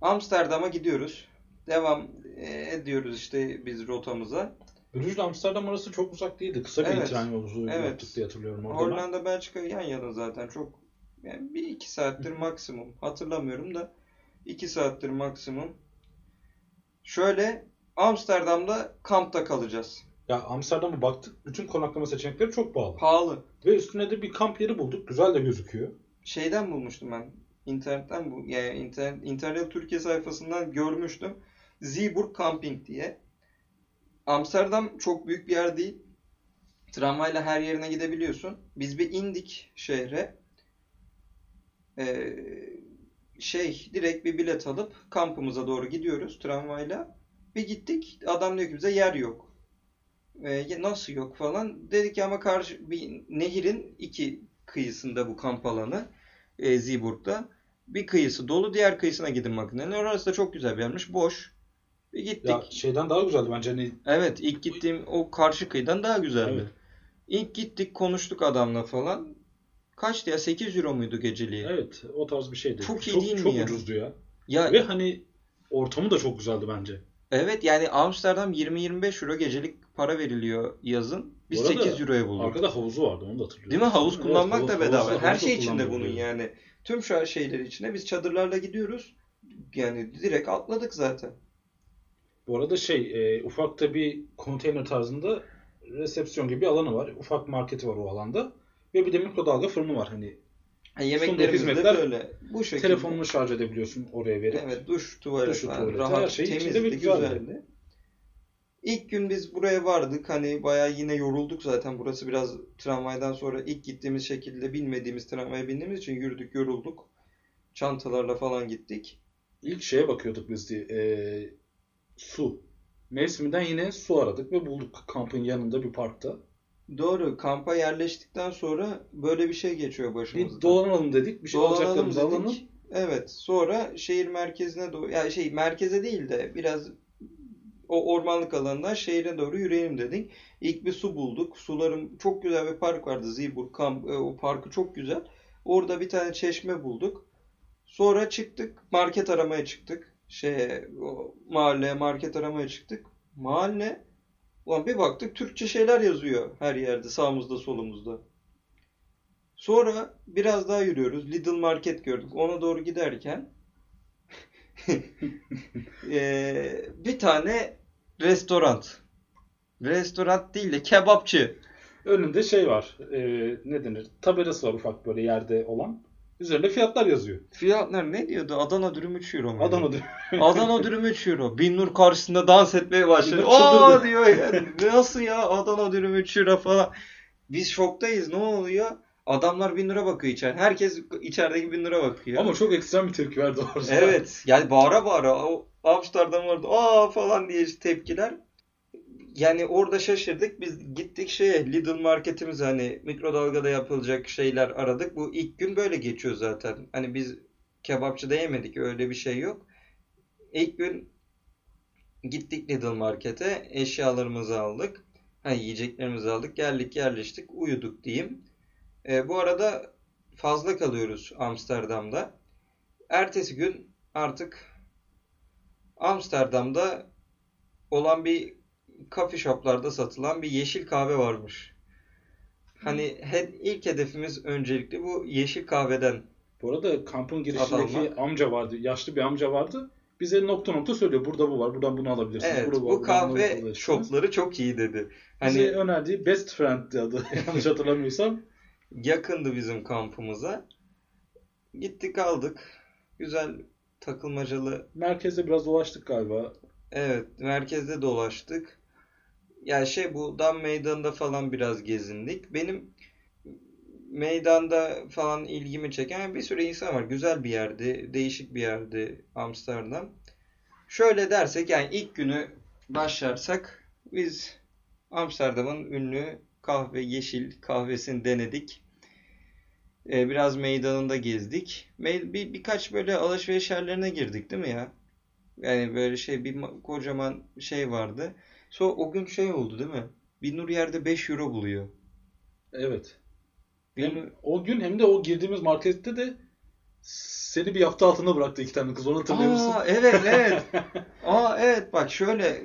Amsterdam'a gidiyoruz. Devam e, ediyoruz işte biz rotamıza. Brüj ile Amsterdam arası çok uzak değildi. Kısa bir Evet. tren yolculuğu Evet. yaptık diye hatırlıyorum orada. Hollanda, Belçika yan yana zaten çok yani bir iki saattir maksimum. Hatırlamıyorum da iki saattir maksimum. Şöyle Amsterdam'da kampta kalacağız. Ya Amsterdam'a baktık. Bütün konaklama seçenekleri çok pahalı. Pahalı. Ve üstüne de bir kamp yeri bulduk. Güzel de gözüküyor. Şeyden bulmuştum ben. İnternetten bu yani internet, internet Türkiye sayfasından görmüştüm. Zeeburg Camping diye. Amsterdam çok büyük bir yer değil. Tramvayla her yerine gidebiliyorsun. Biz bir indik şehre. Ee, şey direkt bir bilet alıp kampımıza doğru gidiyoruz tramvayla. Bir gittik. Adam diyor ki bize yer yok. Ee, nasıl yok falan. Dedik ki ama karşı bir nehirin iki kıyısında bu kamp alanı. E, Zeeburg'da. Bir kıyısı dolu, diğer kıyısına gidin makinenin. Orası da çok güzel bir yermiş. Boş. Bir gittik. Ya şeyden daha güzeldi bence. Hani Evet, ilk gittiğim o karşı kıyıdan daha güzeldi. Evet. İlk gittik, konuştuk adamla falan. Kaçtı ya? 8 euro muydu geceliği? evet o tarz bir şeydi. Çok iyi çok, değil mi çok ya? ucuzdu ya. Ya Ve hani ortamı da çok güzeldi bence. evet yani Amsterdam 20-25 euro gecelik para veriliyor yazın. Biz Bu arada 8 euroya bulduk. Arkada havuzu vardı onu da hatırlıyorum. Değil mi? Havuz Evet, kullanmak havuz- da bedava. havuz- Her şey içinde bunun yani. Tüm şu şeyler içine biz çadırlarla gidiyoruz. Yani direkt atladık zaten. Bu arada şey e, ufakta bir konteyner tarzında resepsiyon gibi bir alanı var. Ufak marketi var o alanda. Ve bir de mikrodalga fırını var. Hani Ha, yemeklerimiz de böyle. Bu şekilde. telefonunu şarj edebiliyorsun oraya verip. Evet duş, tuvalet Duşu, falan. tuvaleti, Rahat, her şey temizdi, güzeldi. İlk gün biz buraya vardık. Hani bayağı yine yorulduk zaten. Burası biraz tramvaydan sonra ilk gittiğimiz şekilde bilmediğimiz tramvaya bindiğimiz için yürüdük, yorulduk. Çantalarla falan gittik. İlk şeye bakıyorduk biz de e, su. Mevsiminden yine su aradık ve bulduk kampın yanında bir parkta. Doğru. Kampa yerleştikten sonra böyle bir şey geçiyor başımızdan. Bir dolanalım dedik. Bir şey Dolanalım alacaklarımızı dedik. alalım. Evet. Sonra şehir merkezine doğru, ya şey merkeze değil de biraz o ormanlık alandan şehre doğru yürüyelim dedik. İlk bir su bulduk. Suların çok güzel bir park vardı. Zeeburg Kamp. e, O parkı çok güzel. Orada bir tane çeşme bulduk. Sonra çıktık. Market aramaya çıktık. Şeye, o mahalleye market aramaya çıktık. Mahalle Ulan bir baktık Türkçe şeyler yazıyor her yerde sağımızda solumuzda. Sonra biraz daha yürüyoruz. Lidl Market gördük. Ona doğru giderken eee, bir tane restoran. Restoran değil de kebapçı. Önünde şey var. e, ne denir? Tabelası var ufak böyle yerde olan. Üzerinde fiyatlar yazıyor. Fiyatlar ne diyordu? Adana dürüm 3 euro mu? Adana diyor. Adana dürüm 3 euro. Bin Nur karşısında dans etmeye başladı. Bin Aa diyor yani. Nasıl ya Adana dürüm 3 euro falan. Biz şoktayız. Ne oluyor? Adamlar 1000 lira bakıyor içeride. Herkes içerideki 1000 lira bakıyor. Ama çok ekstrem bir tepki verdi orada. Evet. Yani bağıra bağıra o Amsterdam vardı. Aa falan diye tepkiler. Yani orada şaşırdık. Biz gittik şeye Lidl marketimiz hani mikrodalgada yapılacak şeyler aradık. Bu ilk gün böyle geçiyor zaten. Hani biz kebapçıda yemedik. Öyle bir şey yok. İlk gün gittik Lidl markete. Eşyalarımızı aldık. Ha, yiyeceklerimizi aldık. Geldik yerleştik. Uyuduk diyeyim. E, bu arada fazla kalıyoruz Amsterdam'da. Ertesi gün artık Amsterdam'da olan bir coffee shoplarda satılan bir yeşil kahve varmış. Hani he- ilk hedefimiz öncelikle bu yeşil kahveden. Bu arada kampın girişindeki amca vardı. Yaşlı bir amca vardı. Bize nokta nokta söylüyor. Burada bu var. Buradan bunu alabilirsiniz. Evet, burada bu bunu kahve shopları çok iyi dedi. Bize Hani önerdiği Best Friend'di adı. Yanlış hatırlamıyorsam. yakındı bizim kampımıza. Gittik aldık. Güzel takılmacalı Merkezde biraz dolaştık galiba. Evet, merkezde dolaştık. Ya şey bu Dam Meydanı'nda falan biraz gezindik. Benim meydanda falan ilgimi çeken bir sürü insan var. Güzel bir yerdi, değişik bir yerdi Amsterdam. Şöyle dersek yani ilk günü başlarsak biz Amsterdam'ın ünlü kahve yeşil kahvesini denedik. Ee, biraz meydanında gezdik. Bir, birkaç böyle alışveriş yerlerine girdik değil mi ya? Yani böyle şey bir ma- kocaman şey vardı. Sonra o gün şey oldu değil mi? Bir nur yerde 5 euro buluyor. Evet. Bir Hem nur- o gün hem de o girdiğimiz markette de seni bir hafta altında bıraktı iki tane kız. Onu hatırlıyor musun? Aa evet evet. Aa evet bak şöyle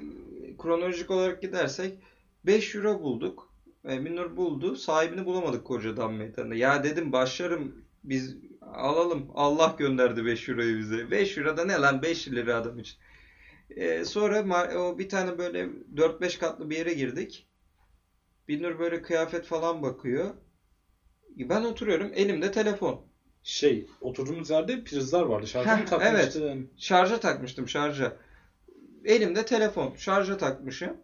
kronolojik olarak gidersek 5 euro bulduk. E, Minur buldu. Sahibini bulamadık kocadan meydanında. Ya dedim başlarım biz alalım. Allah gönderdi 5 euroyu bize. 5 euro da ne lan 5 lira adam için. E, sonra o bir tane böyle 4-5 katlı bir yere girdik. Binur böyle kıyafet falan bakıyor. Ben oturuyorum elimde telefon. Şey, oturduğumuz yerde prizler vardı. Şarjı mı takmıştın? Şarja takmıştım şarja. Elimde telefon. Şarja takmışım.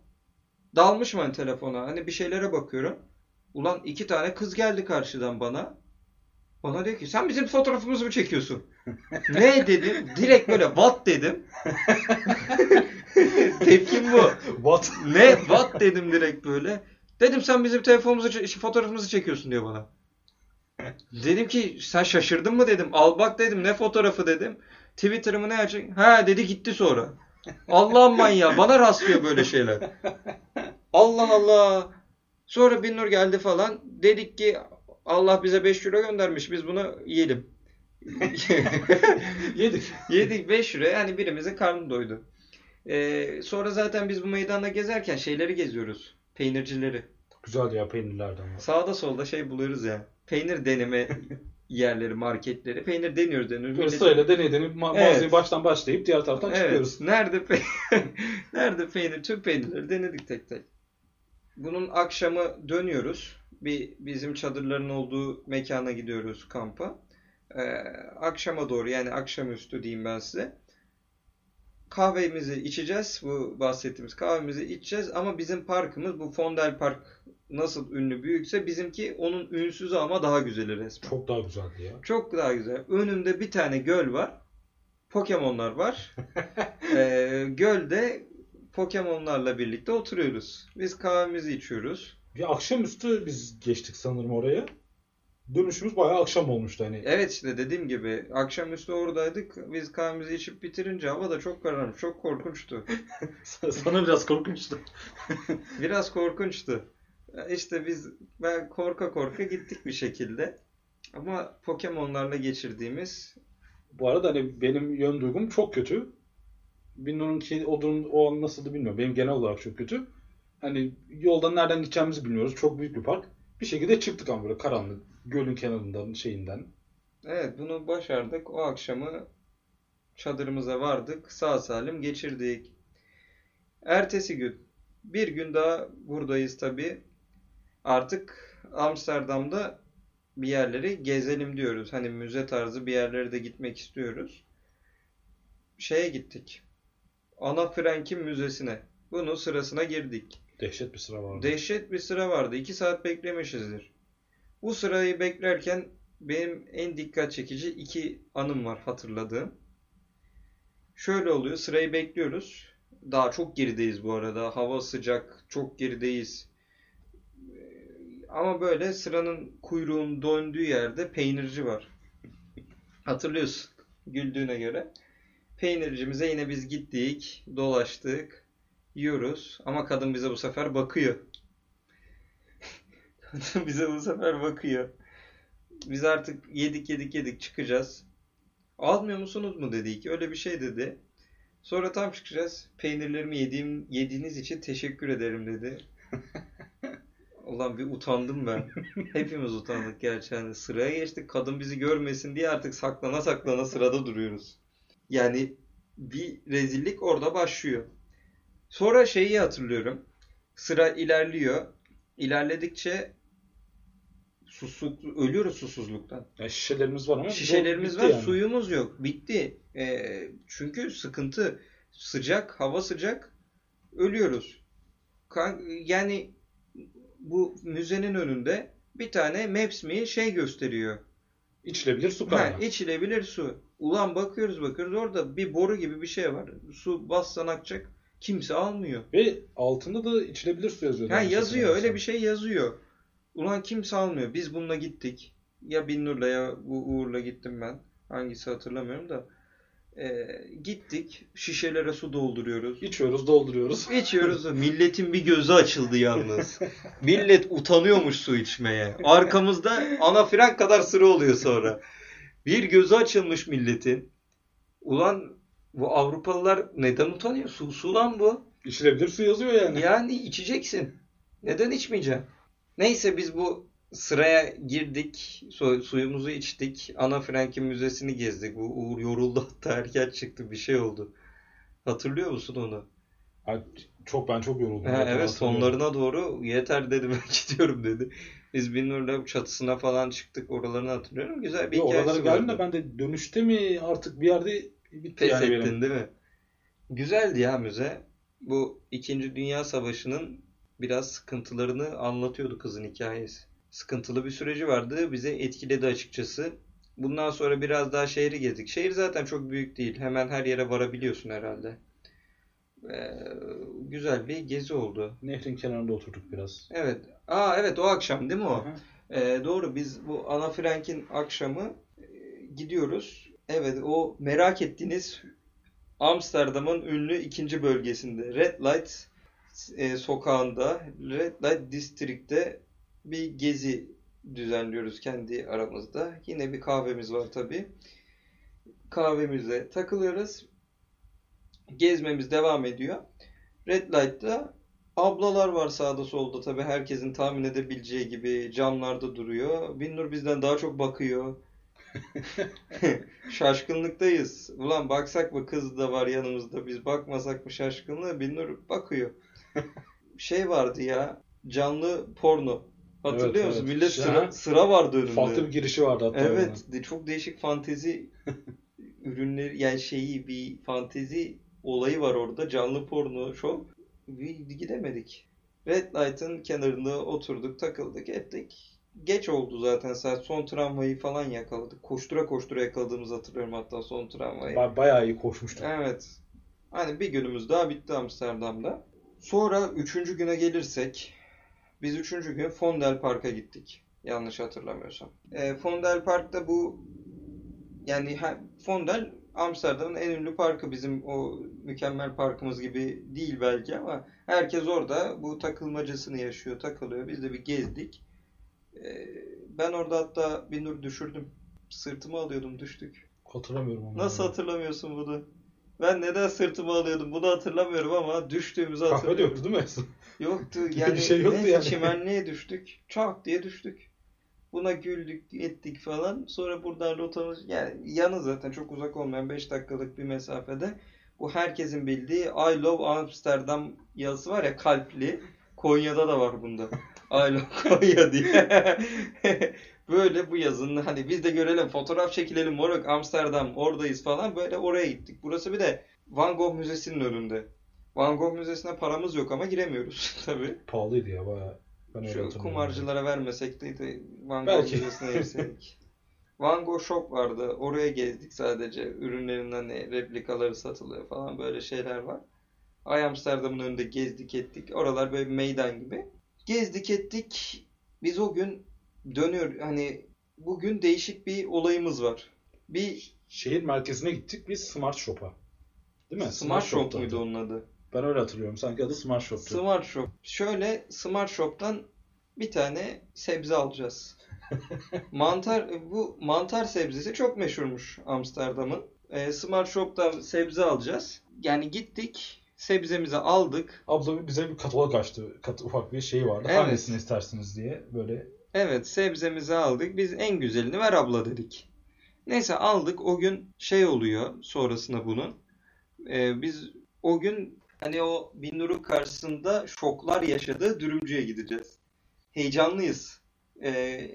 Dalmışım hani telefona. Hani bir şeylere bakıyorum. Ulan iki tane kız geldi karşıdan bana. Bana diyor ki sen bizim fotoğrafımızı mı çekiyorsun? Ne dedim? Direkt böyle what dedim. Tepkim bu. What? Ne? What dedim direkt böyle. Dedim sen bizim telefonumuzu, fotoğrafımızı çekiyorsun diyor bana. Dedim ki sen şaşırdın mı dedim. Al bak dedim ne fotoğrafı dedim. Twitter'ımı ne açık? Ha dedi gitti sonra. Allah'ım manyağı bana rastlıyor böyle şeyler. Allah Allah. Sonra Binnur geldi falan. Dedik ki Allah bize 5 euro göndermiş biz bunu yiyelim. Yedik. Yedik 5 euro yani birimizin karnı doydu. Ee, sonra zaten biz bu meydanda gezerken şeyleri geziyoruz. Peynircileri. Güzeldi ya peynirlerden. Sağda solda şey buluyoruz ya. Peynir deneme yerleri, marketleri. Peynir deniyoruz deniyoruz. Böyle sırayla deney deneyip ma- Evet. mağazayı baştan başlayıp diğer taraftan Evet. çıkıyoruz. Nerede pe- Nerede peynir? Tüm peynirleri denedik tek tek. Bunun akşamı dönüyoruz. Bir bizim çadırların olduğu mekana gidiyoruz kampa. Ee, akşama doğru yani akşamüstü diyeyim ben size. Kahvemizi içeceğiz. Bu bahsettiğimiz kahvemizi içeceğiz ama bizim parkımız bu Fondel Park nasıl ünlü büyükse bizimki onun ünsüzü ama daha güzeli resmen. Çok daha güzeldi ya. Çok daha güzel. Önümde bir tane göl var. Pokemonlar var. ee, gölde Pokemonlarla birlikte oturuyoruz. Biz kahvemizi içiyoruz. Bir akşamüstü biz geçtik sanırım oraya. Dönüşümüz bayağı akşam olmuştu hani. Evet işte dediğim gibi akşamüstü oradaydık. Biz kahvemizi içip bitirince hava da çok kararmış. Çok korkunçtu. Sana biraz korkunçtu. Biraz korkunçtu. İşte biz ben korka korka gittik bir şekilde. Ama Pokemonlarla geçirdiğimiz Bu arada hani benim yön duygum çok kötü. Binnur'unki o durum o an nasıldı bilmiyorum. Benim genel olarak çok kötü. Hani yoldan nereden gideceğimizi bilmiyoruz. Çok büyük bir park. Bir şekilde çıktık ama böyle karanlık. Gölün kenarından şeyinden. Evet bunu başardık. O akşamı çadırımıza vardık. Sağ salim geçirdik. Ertesi gün bir gün daha buradayız tabi. Artık Amsterdam'da bir yerleri gezelim diyoruz. Hani müze tarzı bir yerlere de gitmek istiyoruz. Şeye gittik. Ana Frank'in müzesine. Bunun sırasına girdik. Dehşet bir sıra vardı. Dehşet bir sıra vardı. İki saat beklemişizdir. Bu sırayı beklerken benim en dikkat çekici iki anım var hatırladığım. Şöyle oluyor. Sırayı bekliyoruz. Daha çok gerideyiz bu arada. Hava sıcak. Çok gerideyiz. Ama böyle sıranın kuyruğun döndüğü yerde peynirci var. Hatırlıyorsun güldüğüne göre. Peynircimize yine biz gittik, dolaştık, yiyoruz. Ama kadın bize bu sefer bakıyor. bize bu sefer bakıyor. Biz artık yedik yedik yedik çıkacağız. Almıyor musunuz mu dedik. Öyle bir şey dedi. Sonra tam çıkacağız. Peynirlerimi yediğim, yediğiniz için teşekkür ederim dedi. Ulan bir utandım ben. Hepimiz utandık gerçi. Yani sıraya geçtik. Kadın bizi görmesin diye artık saklana saklana sırada duruyoruz. Yani bir rezillik orada başlıyor. Sonra şeyi hatırlıyorum. Sıra ilerliyor. İlerledikçe susuzluk, ölüyoruz susuzluktan. Ya şişelerimiz var ama Şişelerimiz var, yani. suyumuz yok. Bitti. Ee, çünkü sıkıntı. Sıcak, hava sıcak. Ölüyoruz. Yani bu müzenin önünde bir tane Maps mi şey gösteriyor. İçilebilir su Ha, kaynağı. içilebilir su. Ulan bakıyoruz bakıyoruz orada bir boru gibi bir şey var. Su bassan akacak. Kimse almıyor. Ve altında da içilebilir su yazıyor. Ha yazıyor öyle bir şey yazıyor. Ulan kimse almıyor. Biz bununla gittik. Ya Binnur'la ya bu Uğur'la gittim ben. Hangisi hatırlamıyorum da. Ee, gittik. Şişelere su dolduruyoruz. İçiyoruz, dolduruyoruz. İçiyoruz. Milletin bir gözü açıldı yalnız. Millet utanıyormuş su içmeye. Arkamızda ana fren kadar sıra oluyor sonra. Bir gözü açılmış milletin. Ulan bu Avrupalılar neden utanıyor? Su, su lan bu. İçilebilir su yazıyor yani. Yani içeceksin. Neden içmeyeceksin? Neyse biz bu sıraya girdik. Su- suyumuzu içtik. Ana Frank'in müzesini gezdik. Bu Uğur yoruldu hatta erken çıktı. Bir şey oldu. Hatırlıyor musun onu? Çok ben çok yoruldum. Ha, evet sonlarına doğru yeter dedi ben gidiyorum dedi. Biz Binnur'la çatısına falan çıktık. Oralarını hatırlıyorum. Güzel bir Yo, oralara hikayesi geldim de ben de dönüşte mi artık bir yerde bitti Pes yani ettin benim. değil mi? Güzeldi ya müze. Bu İkinci Dünya Savaşı'nın biraz sıkıntılarını anlatıyordu kızın hikayesi. Sıkıntılı bir süreci vardı. Bize etkiledi açıkçası. Bundan sonra biraz daha şehri gezdik. Şehir zaten çok büyük değil. Hemen her yere varabiliyorsun herhalde. Ee, güzel bir gezi oldu. Nehrin kenarında oturduk biraz. Evet. Aa evet o akşam değil mi o? Ee, doğru biz bu Ana Frank'in akşamı e, gidiyoruz. Evet o merak ettiğiniz Amsterdam'ın ünlü ikinci bölgesinde Red Light e, sokağında Red Light District'te bir gezi düzenliyoruz kendi aramızda. Yine bir kahvemiz var tabii. Kahvemize takılıyoruz. Gezmemiz devam ediyor. Red Light'ta Ablalar var sağda solda tabii herkesin tahmin edebileceği gibi camlarda duruyor. Binnur bizden daha çok bakıyor. Şaşkınlıktayız. Ulan baksak mı kız da var yanımızda biz bakmasak mı şaşkınlığı Binnur bakıyor. Şey vardı ya canlı porno. Hatırlıyor Evet, musun? evet. Millet sıra, sıra vardı önünde. Farklı bir girişi vardı hatta. Evet, de- çok değişik fantezi ürünleri yani şeyi bir fantezi olayı var orada. Canlı porno. Bir gidemedik. Red Light'ın kenarında oturduk, takıldık, ettik. Geç oldu zaten saat. Son tramvayı falan yakaladık. Koştura koştura yakaladığımızı hatırlıyorum hatta son tramvayı. Ba- bayağı iyi koşmuştuk. Evet. Hani bir günümüz daha bitti Amsterdam'da. Sonra üçüncü güne gelirsek biz üçüncü gün Fondel Park'a gittik. Yanlış hatırlamıyorsam. E, Fondel Park'ta bu yani Fondel Amsterdam'ın en ünlü parkı bizim o mükemmel parkımız gibi değil belki ama herkes orada bu takılmacasını yaşıyor, takılıyor. Biz de bir gezdik. E, ben orada hatta bir nur düşürdüm. Sırtımı alıyordum düştük. Hatırlamıyorum onu. Nasıl hatırlamıyorsun bunu? Ben neden sırtıma alıyordum bunu hatırlamıyorum ama düştüğümüzü Kahve de hatırlıyorum. yoktu değil mi? Yoktu Bir yani şey yoktu neyse, yani. çimenliğe düştük. Çak diye düştük. Buna güldük ettik falan. Sonra buradan rotamız yani yanı zaten çok uzak olmayan 5 dakikalık bir mesafede. Bu herkesin bildiği I love Amsterdam yazısı var ya kalpli. Konya'da da var bunda. I love Konya diye. Böyle bu yazının hani biz de görelim fotoğraf çekilelim moruk Amsterdam oradayız falan böyle oraya gittik. Burası bir de Van Gogh Müzesi'nin önünde. Van Gogh Müzesi'ne paramız yok ama giremiyoruz tabii. Pahalıydı ya bayağı. Ben Şu kumarcılara vermesek de de Van Gogh Belki. Müzesi'ne girseydik. Van Gogh Shop vardı. Oraya gezdik sadece. Ürünlerin hani replikaları satılıyor falan böyle şeyler var. Ay Amsterdam'ın önünde gezdik ettik. Oralar böyle meydan gibi. Gezdik ettik. Biz o gün dönüyor hani bugün değişik bir olayımız var. Bir Şehir merkezine gittik biz Smart Shop'a. Değil mi? Smart Shop Shop'ta. muydu onun adı? Ben öyle hatırlıyorum. Sanki adı Smart Shop'tu. Smart Shop. Şöyle Smart Shop'tan bir tane sebze alacağız. mantar bu mantar sebzesi çok meşhurmuş Amsterdam'ın. Ee, Smart Shop'tan sebze alacağız. Yani gittik, sebzemizi aldık. Abla bize bir katalog açtı. Kat, ufak bir şey vardı. Evet. Hangisini istersiniz diye böyle. Evet, sebzemizi aldık. Biz en güzelini ver abla dedik. Neyse aldık. O gün şey oluyor sonrasında bunun. Ee, biz o gün hani o Binnur'un karşısında şoklar yaşadığı dürümcüye gideceğiz. Heyecanlıyız. Ee,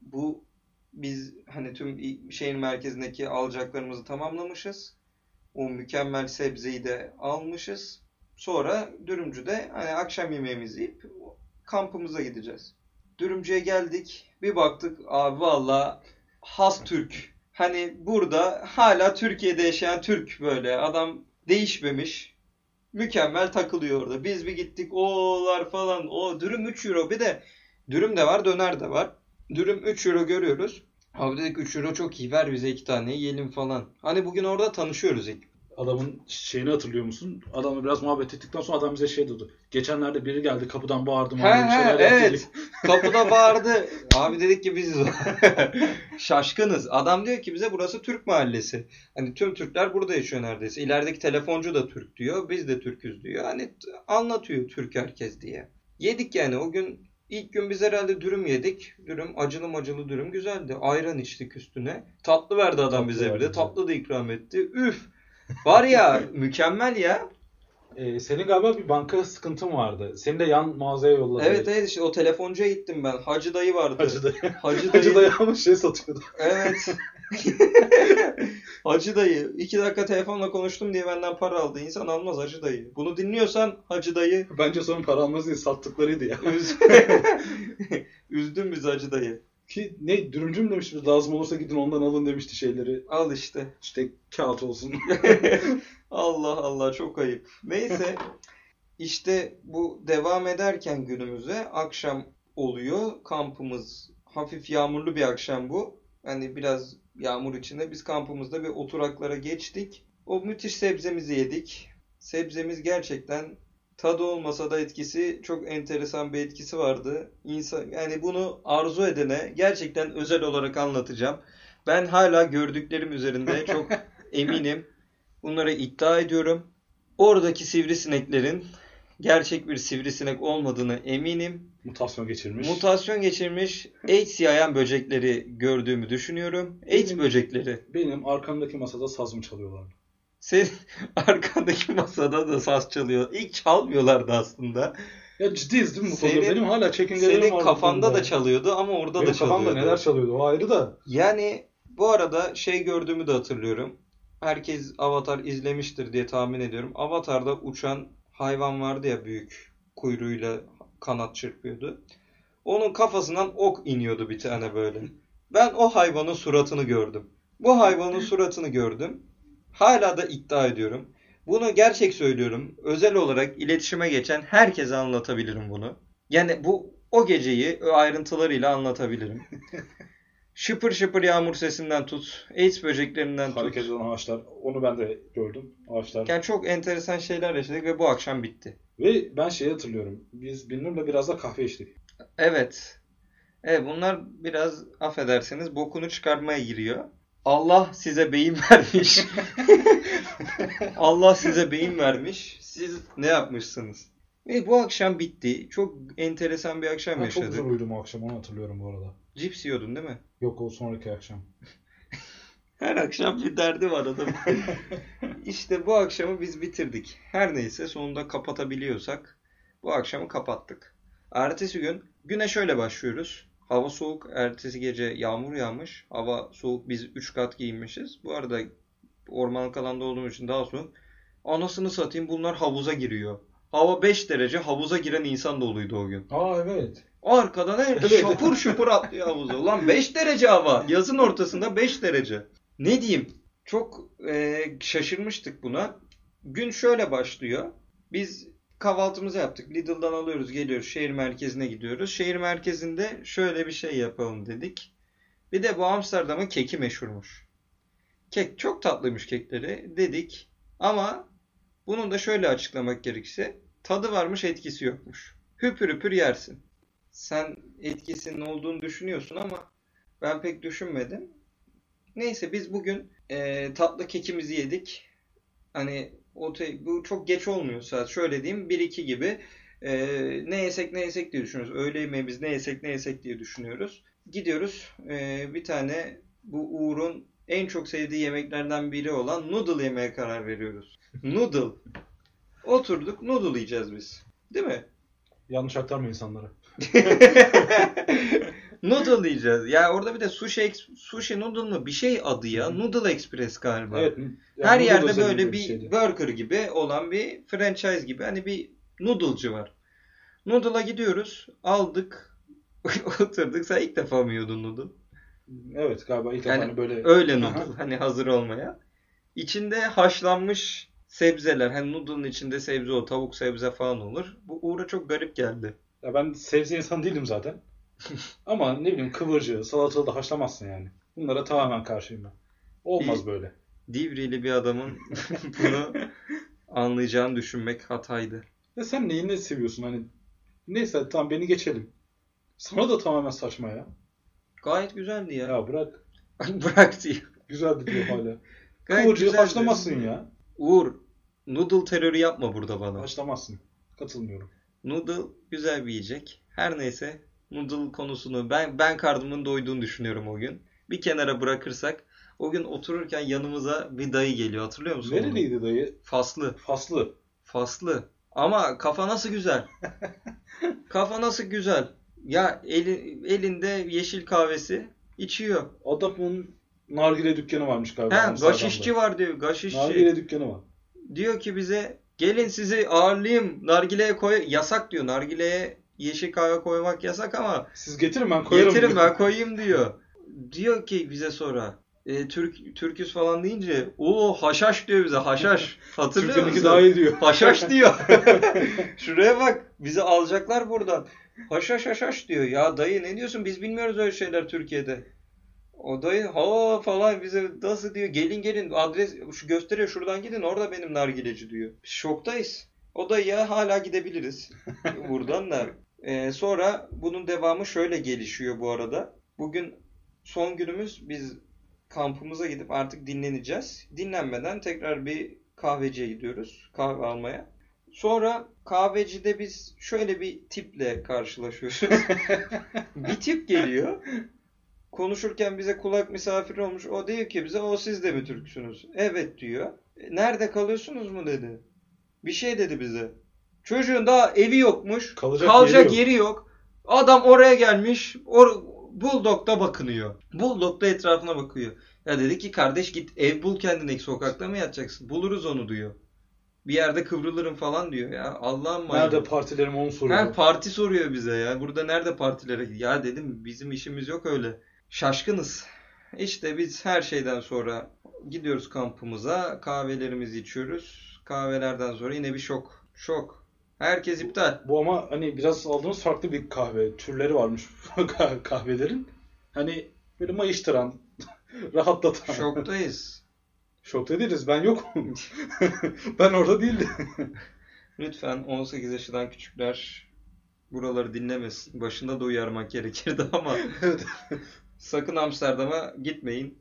bu biz hani tüm şehir merkezindeki alacaklarımızı tamamlamışız. O mükemmel sebzeyi de almışız. Sonra dürümcüde hani akşam yemeğimizi yiyip kampımıza gideceğiz. Dürümcüye geldik. Bir baktık abi valla has Türk. Hani burada hala Türkiye'de yaşayan Türk böyle. Adam değişmemiş. Mükemmel takılıyor orada. Biz bir gittik olar falan. O dürüm 3 euro. Bir de dürüm de var döner de var. Dürüm 3 euro görüyoruz. Abi dedik 3 euro çok iyi ver bize iki tane yiyelim falan. Hani bugün orada tanışıyoruz ilk. Adamın şeyini hatırlıyor musun? Adamla biraz muhabbet ettikten sonra adam bize şey dedi. Geçenlerde biri geldi kapıdan bağırdı. He he evet. Kapıda bağırdı. Abi dedik ki biz şaşkınız. Adam diyor ki bize burası Türk mahallesi. Hani tüm Türkler burada yaşıyor neredeyse. İlerideki telefoncu da Türk diyor. Biz de Türküz diyor. Hani anlatıyor Türk herkes diye. Yedik yani o gün ilk gün biz herhalde dürüm yedik. Dürüm acılı macılı dürüm güzeldi. Ayran içtik üstüne. Tatlı verdi adam Tatlı bize bir verdi de. bize. Tatlı da ikram etti. Üf. Var ya mükemmel ya. Ee, senin galiba bir banka sıkıntın vardı. Seni de yan mağazaya yolladı. Evet evet işte o telefoncuya gittim ben. Hacı dayı vardı. Hacı dayı. Hacı dayı. Hacı dayı ama şey satıyordu. Evet. Hacı dayı. iki dakika telefonla konuştum diye benden para aldı. İnsan almaz Hacı dayı. Bunu dinliyorsan Hacı dayı Bence sonra para almaz değil sattıklarıydı ya. üz... üzdün bizi Hacı dayı. Ki ne dürümcü mü demişti lazım olursa gidin ondan alın demişti şeyleri. Al işte. İşte kağıt olsun. Allah Allah çok ayıp. Neyse işte bu devam ederken günümüze akşam oluyor. Kampımız hafif yağmurlu bir akşam bu. Hani biraz yağmur içinde biz kampımızda bir oturaklara geçtik. O müthiş sebzemizi yedik. Sebzemiz gerçekten tadı olmasa da etkisi çok enteresan bir etkisi vardı. İnsan yani bunu arzu edene gerçekten özel olarak anlatacağım. Ben hala gördüklerim üzerinde çok eminim. Bunlara iddia ediyorum. Oradaki sivrisineklerin gerçek bir sivrisinek olmadığını eminim. Mutasyon geçirmiş. Mutasyon geçirmiş AIDS yayan böcekleri gördüğümü düşünüyorum. AIDS Benim- böcekleri. Benim arkamdaki masada saz mı çalıyorlar? Senin arkandaki masada da saz çalıyor. İlk çalmıyorlardı aslında. Ya ciddiyiz değil mi bu konuda? Senin- Benim hala çekingelerim Senin var bu kafanda konuda. da çalıyordu ama orada Benim da kafamda çalıyordu. neler çalıyordu o ayrı da. Yani bu arada şey gördüğümü de hatırlıyorum. Herkes Avatar izlemiştir diye tahmin ediyorum. Avatar'da uçan hayvan vardı ya büyük kuyruğuyla kanat çırpıyordu. Onun kafasından ok iniyordu bir tane böyle. Ben o hayvanın suratını gördüm. Bu hayvanın suratını gördüm. Hala da iddia ediyorum. Bunu gerçek söylüyorum. Özel olarak iletişime geçen herkese anlatabilirim bunu. Yani bu o geceyi ayrıntılarıyla anlatabilirim. Şıpır şıpır yağmur sesinden tut, AIDS böceklerinden tut. Hareket eden ağaçlar. Onu ben de gördüm. Ağaçlar. Yani çok enteresan şeyler yaşadık ve bu akşam bitti. Ve ben şeyi hatırlıyorum. Biz Binnur'la biraz da kahve içtik. Evet. Evet bunlar biraz affedersiniz bokunu çıkarmaya giriyor. Allah size beyin vermiş. Allah size beyin vermiş. Siz ne yapmışsınız? Ve bu akşam bitti. Çok enteresan bir akşam Ben çok yaşadık. güzel uyudum o akşam onu hatırlıyorum bu arada. Cips yiyordun değil mi? Yok o sonraki akşam. Her akşam bir derdi var adamın. işte bu akşamı biz bitirdik. Her neyse sonunda kapatabiliyorsak bu akşamı kapattık. Ertesi gün güne şöyle başlıyoruz. Hava soğuk. Ertesi gece yağmur yağmış. Hava soğuk. Biz 3 kat giyinmişiz. Bu arada ormanlık alanda olduğumuz için daha soğuk. Anasını satayım bunlar havuza giriyor. Hava 5 derece havuza giren insan doluydu o gün. Aa evet. Arkadan herkes Evet. şapur şupur atlıyor havuza. Ulan 5 derece hava. Yazın ortasında 5 derece. Ne diyeyim? Çok e, şaşırmıştık buna. Gün şöyle başlıyor. Biz kahvaltımızı yaptık. Lidl'dan alıyoruz, geliyoruz. Şehir merkezine gidiyoruz. Şehir merkezinde şöyle bir şey yapalım dedik. Bir de bu Amsterdam'ın keki meşhurmuş. Kek çok tatlıymış kekleri dedik. Ama bunun da şöyle açıklamak gerekirse tadı varmış etkisi yokmuş. Hüpür hüpür yersin. Sen etkisinin olduğunu düşünüyorsun ama ben pek düşünmedim. Neyse biz bugün e, tatlı kekimizi yedik. Hani o te- bu çok geç olmuyor saat. Şöyle diyeyim 1-2 gibi e, ne yesek ne yesek diye düşünüyoruz. Öğle yemeğimiz ne yesek ne yesek diye düşünüyoruz. Gidiyoruz e, bir tane bu Uğur'un en çok sevdiği yemeklerden biri olan noodle yemeye karar veriyoruz. Noodle. Oturduk noodle yiyeceğiz biz. Değil mi? Yanlış aktarma insanlara. Noodle yiyeceğiz. Ya orada bir de sushi, sushi noodle mu? Bir şey adı ya. Noodle Express galiba. Evet. Her yani yerde noodle böyle bir şeydi. burger gibi olan bir franchise gibi hani bir noodle'cı var. Noodle'a gidiyoruz. Aldık. Oturduk. Sen ilk defa mı yiyordun noodle? Evet galiba ilk defa Yani hani böyle Öyle Aha. noodle. Hani hazır olmaya. İçinde haşlanmış sebzeler. Hani noodle'ın içinde sebze o. Tavuk sebze falan olur. Bu Uğur'a çok garip geldi. Ya ben sebze insan değilim zaten. Ama ne bileyim kıvırcığı, salatalığı da haşlamazsın yani. Bunlara tamamen karşıyım ben. Olmaz İyi. böyle. Divrili bir adamın bunu anlayacağını düşünmek hataydı. Ya sen neyi ne seviyorsun hani? Neyse tamam beni geçelim. Sana da tamamen saçma ya. Gayet güzeldi ya. Ya bırak. Bırak diyor. Güzeldi diyor hala. Gayet Kıvırcığı güzeldi. haşlamazsın ya. Uğur, noodle terörü yapma burada bana. Haşlamazsın. Katılmıyorum. Noodle güzel bir yiyecek. Her neyse noodle konusunu ben ben karnımın doyduğunu düşünüyorum o gün. Bir kenara bırakırsak o gün otururken yanımıza bir dayı geliyor. Hatırlıyor musun? Nereliydi dayı? Faslı. Faslı. Faslı. Ama kafa nasıl güzel. kafa nasıl güzel. Ya eli, elinde yeşil kahvesi içiyor. Adamın nargile dükkanı varmış galiba. He, gaşişçi var diyor. Gaşişçi. Nargile dükkanı var. Diyor ki bize gelin sizi ağırlayayım. Nargileye koy. Yasak diyor. Nargileye yeşil kahve koymak yasak ama Siz getirin ben koyarım. getirin diyor. ben koyayım diyor. Diyor ki bize sonra e, Türk Türküs falan deyince o haşhaş diyor bize haşhaş. Hatırlıyor musun? daha iyi diyor. Haşhaş diyor. Şuraya bak. Bizi alacaklar buradan. Haşhaş haşhaş diyor. Ya dayı ne diyorsun? Biz bilmiyoruz öyle şeyler Türkiye'de. O dayı ha falan bize nasıl diyor. Gelin gelin adres şu gösteriyor şuradan gidin orada benim nargileci diyor. Şoktayız. O dayıya hala gidebiliriz. buradan da. Ee, sonra bunun devamı şöyle gelişiyor bu arada. Bugün son günümüz biz kampımıza gidip artık dinleneceğiz. Dinlenmeden tekrar bir kahveciye gidiyoruz kahve almaya. Sonra kahvecide biz şöyle bir tiple karşılaşıyoruz. bir tip geliyor. Konuşurken bize kulak misafiri olmuş. O diyor ki bize o siz de mi Türksünüz? Evet diyor. "E, Nerede kalıyorsunuz mu dedi. Bir şey dedi bize. Çocuğun daha evi yokmuş. Kalacak Kalacak yeri yok. yeri yok. Adam oraya gelmiş. Or Bulldog'da bakınıyor. Bulldog'da etrafına bakıyor. Ya dedi ki kardeş git ev bul kendine sokakta mı yatacaksın? Buluruz onu diyor. Bir yerde kıvrılırım falan diyor ya. Allah'ım Nerede partilerim onu soruyor. Ha, parti soruyor bize ya. Burada nerede partilere? Ya dedim bizim işimiz yok öyle. Şaşkınız. İşte biz her şeyden sonra gidiyoruz kampımıza. Kahvelerimizi içiyoruz. Kahvelerden sonra yine bir şok. Şok. Herkes iptal. Bu ama hani biraz aldığımız farklı bir kahve. Türleri varmış kah- kahvelerin. Hani böyle mayıştıran, rahatlatan. Şoktayız. Şokta değiliz. Ben yokum. ben orada değildim. Lütfen 18 yaşından küçükler buraları dinlemesin. Başında da uyarmak gerekirdi ama Evet. sakın Amsterdam'a gitmeyin.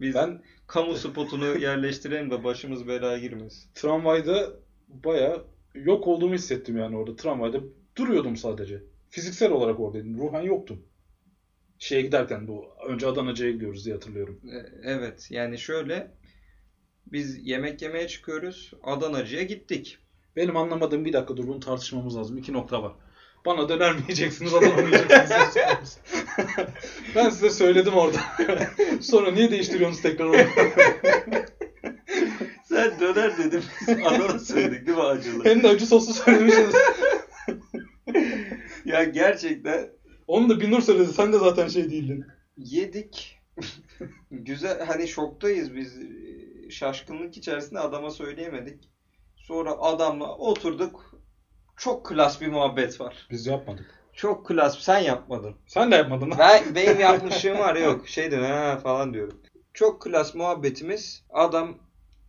Biz Ben kamu spotunu yerleştirelim de başımız belaya girmesin. Tramvayda baya yok olduğumu hissettim yani orada. Tramvayda duruyordum sadece. Fiziksel olarak oradaydım. Ruhen yoktum. Şeye giderken bu önce Adana'cıya gidiyoruz diye hatırlıyorum. E, Evet yani şöyle biz yemek yemeye çıkıyoruz. Adanacı'ya gittik. Benim anlamadığım bir dakika dur bunu tartışmamız lazım. İki nokta var. Bana döner mi yiyeceksiniz, Adana mı yiyeceksiniz? ben size söyledim orada. Sonra niye değiştiriyorsunuz tekrar onu? Sen döner dedim. Adana söyledik değil mi acılı? Hem de acı soslu söylemişsiniz. ya gerçekten Onu da Binur söyledi. Sen de zaten şey değildin. yedik. Güzel hani şoktayız biz. Şaşkınlık içerisinde adama söyleyemedik. Sonra adamla oturduk. Çok klas bir muhabbet var. Biz yapmadık. Çok klas. Sen yapmadın. Sen de yapmadın. Ben, benim yapmışlığım var yok. Şey diyor ha falan diyorum. Çok klas muhabbetimiz. Adam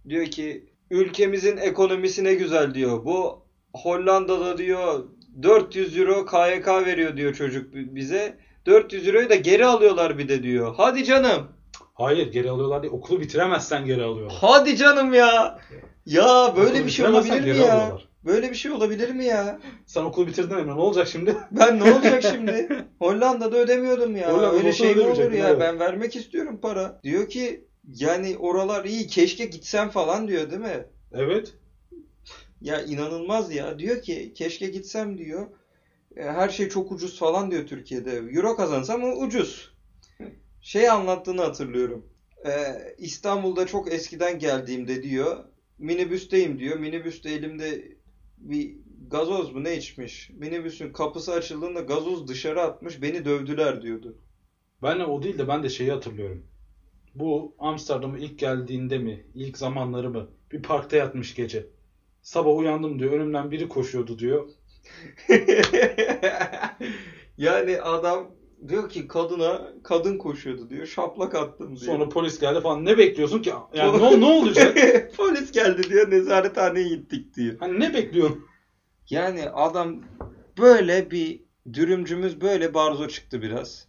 diyor ki ülkemizin ekonomisi ne güzel diyor. Bu Hollanda'da diyor 400 euro KYK veriyor diyor çocuk bize. 400 euroyu da geri alıyorlar bir de diyor. Hadi canım. Hayır geri alıyorlar diye okulu bitiremezsen geri alıyorlar. Hadi canım ya. Ya böyle Okulu bir şey olabilir mi ya? alıyorlar. Böyle bir şey olabilir mi ya? Sen okulu bitirdin Emre ne olacak şimdi? Ben ne olacak şimdi? Hollanda'da ödemiyordum ya. Hollanda'da Öyle şey mi olur ya? Ben vermek istiyorum para. Diyor ki yani oralar iyi keşke gitsem falan diyor değil mi? Evet. Ya inanılmaz ya. Diyor ki keşke gitsem diyor. E, Her şey çok ucuz falan diyor Türkiye'de. Euro kazansam o ucuz. Şey anlattığını hatırlıyorum. E, İstanbul'da çok eskiden geldiğimde diyor. Minibüsteyim diyor. Minibüste elimde bir gazoz mu ne içmiş. Minibüsün kapısı açıldığında gazoz dışarı atmış. Beni dövdüler diyordu. Ben o değil de ben de şeyi hatırlıyorum. Bu Amsterdam'a ilk geldiğinde mi, ilk zamanları mı bir parkta yatmış gece. Sabah uyandım diyor. Önümden biri koşuyordu diyor. yani adam diyor ki kadına kadın koşuyordu diyor. Şaplak attım diyor. Sonra polis geldi falan. Ne bekliyorsun ki? Yani ne, ne olacak? Polis geldi diyor. Nezarethaneye gittik diyor. Hani ne bekliyorsun? Yani adam böyle bir dürümcümüz böyle barzo çıktı biraz.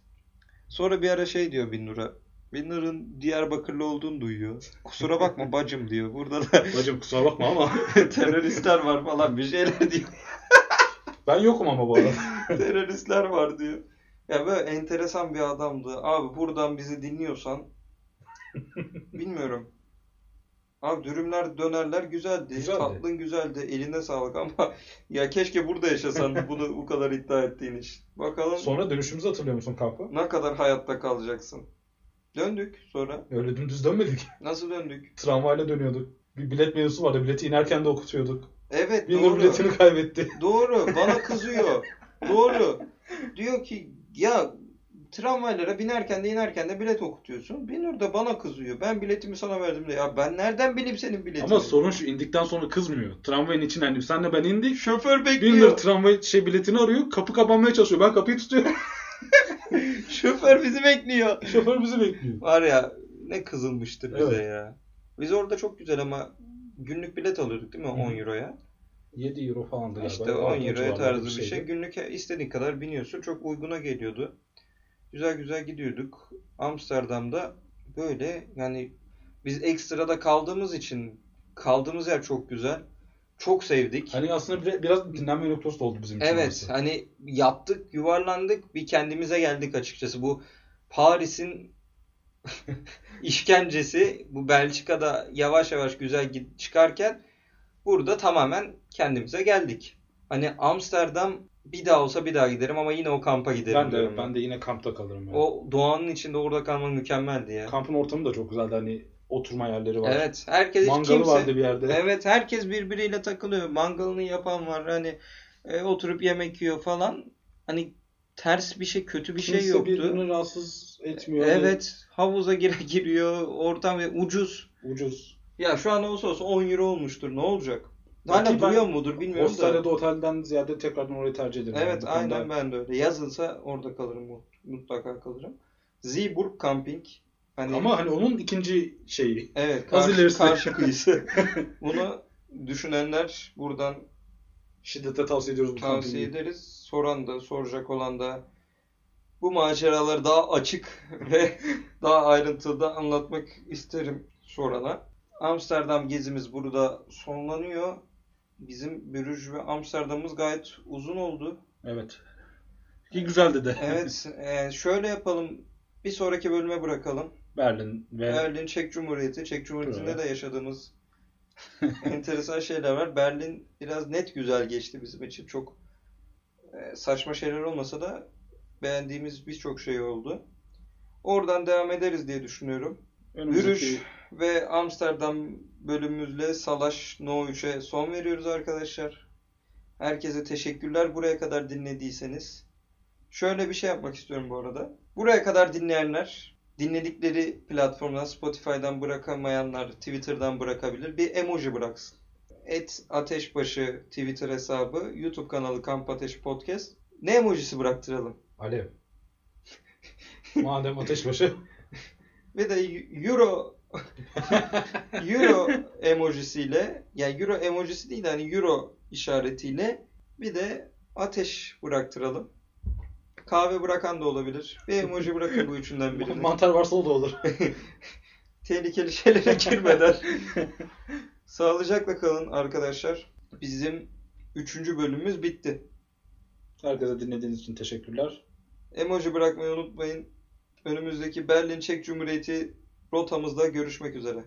Sonra bir ara şey diyor Binnur'a. Binnur'un Diyarbakırlı olduğunu duyuyor. Kusura bakma bacım diyor. Burada da Bacım kusura bakma ama teröristler var falan bir şeyler diyor. ben yokum ama bu arada. teröristler var diyor. Ya böyle enteresan bir adamdı. Abi buradan bizi dinliyorsan bilmiyorum. Abi dürümler, dönerler güzeldi. Güzeldi. Tatlın güzeldi. Eline sağlık ama ya keşke burada yaşasan bunu bu kadar iddia ettiğin iş. Bakalım Sonra dönüşümüzü hatırlıyor musun kampa? ne kadar hayatta kalacaksın. Döndük sonra. Öyle dümdüz dönmedik. Nasıl döndük? Tramvayla dönüyorduk. Bir bilet mevzusu vardı. Bileti inerken de okutuyorduk. Evet Bir doğru. biletini kaybetti. Doğru. Bana kızıyor. Doğru. Diyor ki ya tramvaylara binerken de inerken de bilet okutuyorsun. Binur da bana kızıyor. Ben biletimi sana verdim de. Ya ben nereden bileyim senin biletini? Ama sorun şu indikten sonra kızmıyor. Tramvayın içine hani senle ben indik. Şoför bekliyor. tramvay şey biletini arıyor. Kapı kapanmaya çalışıyor. Ben kapıyı tutuyorum. Şoför bizi bekliyor. Şoför bizi bekliyor. Var ya ne kızılmıştır bize Evet. ya. Biz orada çok güzel ama günlük bilet alıyorduk değil mi? Hı. 10 euroya. 7 euro falandı galiba. İşte O 10 civarlarda euroya tarzı bir şeydi. şey. Günlük istediğin kadar biniyorsun. Çok uyguna geliyordu. Güzel güzel gidiyorduk. Amsterdam'da böyle yani biz ekstrada kaldığımız için kaldığımız yer çok güzel. Çok sevdik. Hani aslında bir- biraz dinlenme noktası da oldu bizim için. Evet, orası. hani yattık, yuvarlandık, bir kendimize geldik açıkçası. Bu Paris'in işkencesi bu Belçika'da yavaş yavaş güzel çıkarken burada tamamen kendimize geldik. Hani Amsterdam bir daha olsa bir daha giderim ama yine o kampa giderim Ben de ben de yine kampta kalırım. Yani. O doğanın içinde orada kalmak mükemmeldi ya. Kampın ortamı da çok güzeldi. Hani oturma yerleri var. Evet, herkes Mangalı kimse vardı bir yerde. Evet herkes birbiriyle takılıyor. Mangalını yapan var. Hani e, oturup yemek yiyor falan. Hani ters bir şey, kötü bir şey Kimse yoktu. birbirini rahatsız etmiyor. Evet, havuza gire giriyor. Ortam ve ucuz. Ucuz. Ya şu an olsa olsa 10 euro olmuştur. Ne olacak? Hala duruyor mudur bilmiyorum Hostelde da. otelden ziyade tekrardan orayı tercih ederim. Evet, Yani aynen ben de öyle. Yazılsa orada kalırım. Mutlaka kalırım. Zeeburg Camping. Hani Ama hani onun ikinci şeyi. Evet, karşı, ilerisi. karşı kıyısı. Bunu düşünenler buradan Şiddetle tavsiye ediyoruz bu tavsiye kampingi. ederiz. Soran da, soracak olan da bu maceraları daha açık ve daha ayrıntılı da anlatmak isterim. sonra. Amsterdam gezimiz burada sonlanıyor. Bizim Brüj ve Amsterdam'ımız gayet uzun oldu. Evet. Ki güzeldi de. Evet, e, şöyle yapalım. Bir sonraki bölüme bırakalım. Berlin ve Berlin Çek Cumhuriyeti. Çek Cumhuriyeti'nde Evet. de yaşadığımız enteresan şeyler var. Berlin biraz net güzel geçti bizim için. Çok e, saçma şeyler olmasa da beğendiğimiz birçok şey oldu. Oradan devam ederiz diye düşünüyorum. önümüzdeki Brüj ve Amsterdam bölümümüzle Salaş No 3'e son veriyoruz arkadaşlar. Herkese teşekkürler buraya kadar dinlediyseniz. Şöyle bir şey yapmak istiyorum bu arada. Buraya kadar dinleyenler dinledikleri platformdan Spotify'dan bırakamayanlar Twitter'dan bırakabilir. Bir emoji bıraksın. Et Ateşbaşı Twitter hesabı, YouTube kanalı Kamp Ateş Podcast. Ne emojisi bıraktıralım? Alev. Madem ateşbaşı. Ve de Euro Euro emojisiyle yani Euro emojisi değil de hani Euro işaretiyle bir de ateş bıraktıralım. Kahve bırakan da olabilir. Bir emoji bırakın bu üçünden birini. Mantar varsa o da olur. Tehlikeli şeylere girmeden sağlıcakla kalın arkadaşlar. Bizim üçüncü bölümümüz bitti. Herkese dinlediğiniz için teşekkürler. Emoji bırakmayı unutmayın. Önümüzdeki Berlin Çek Cumhuriyeti rotamızda görüşmek üzere.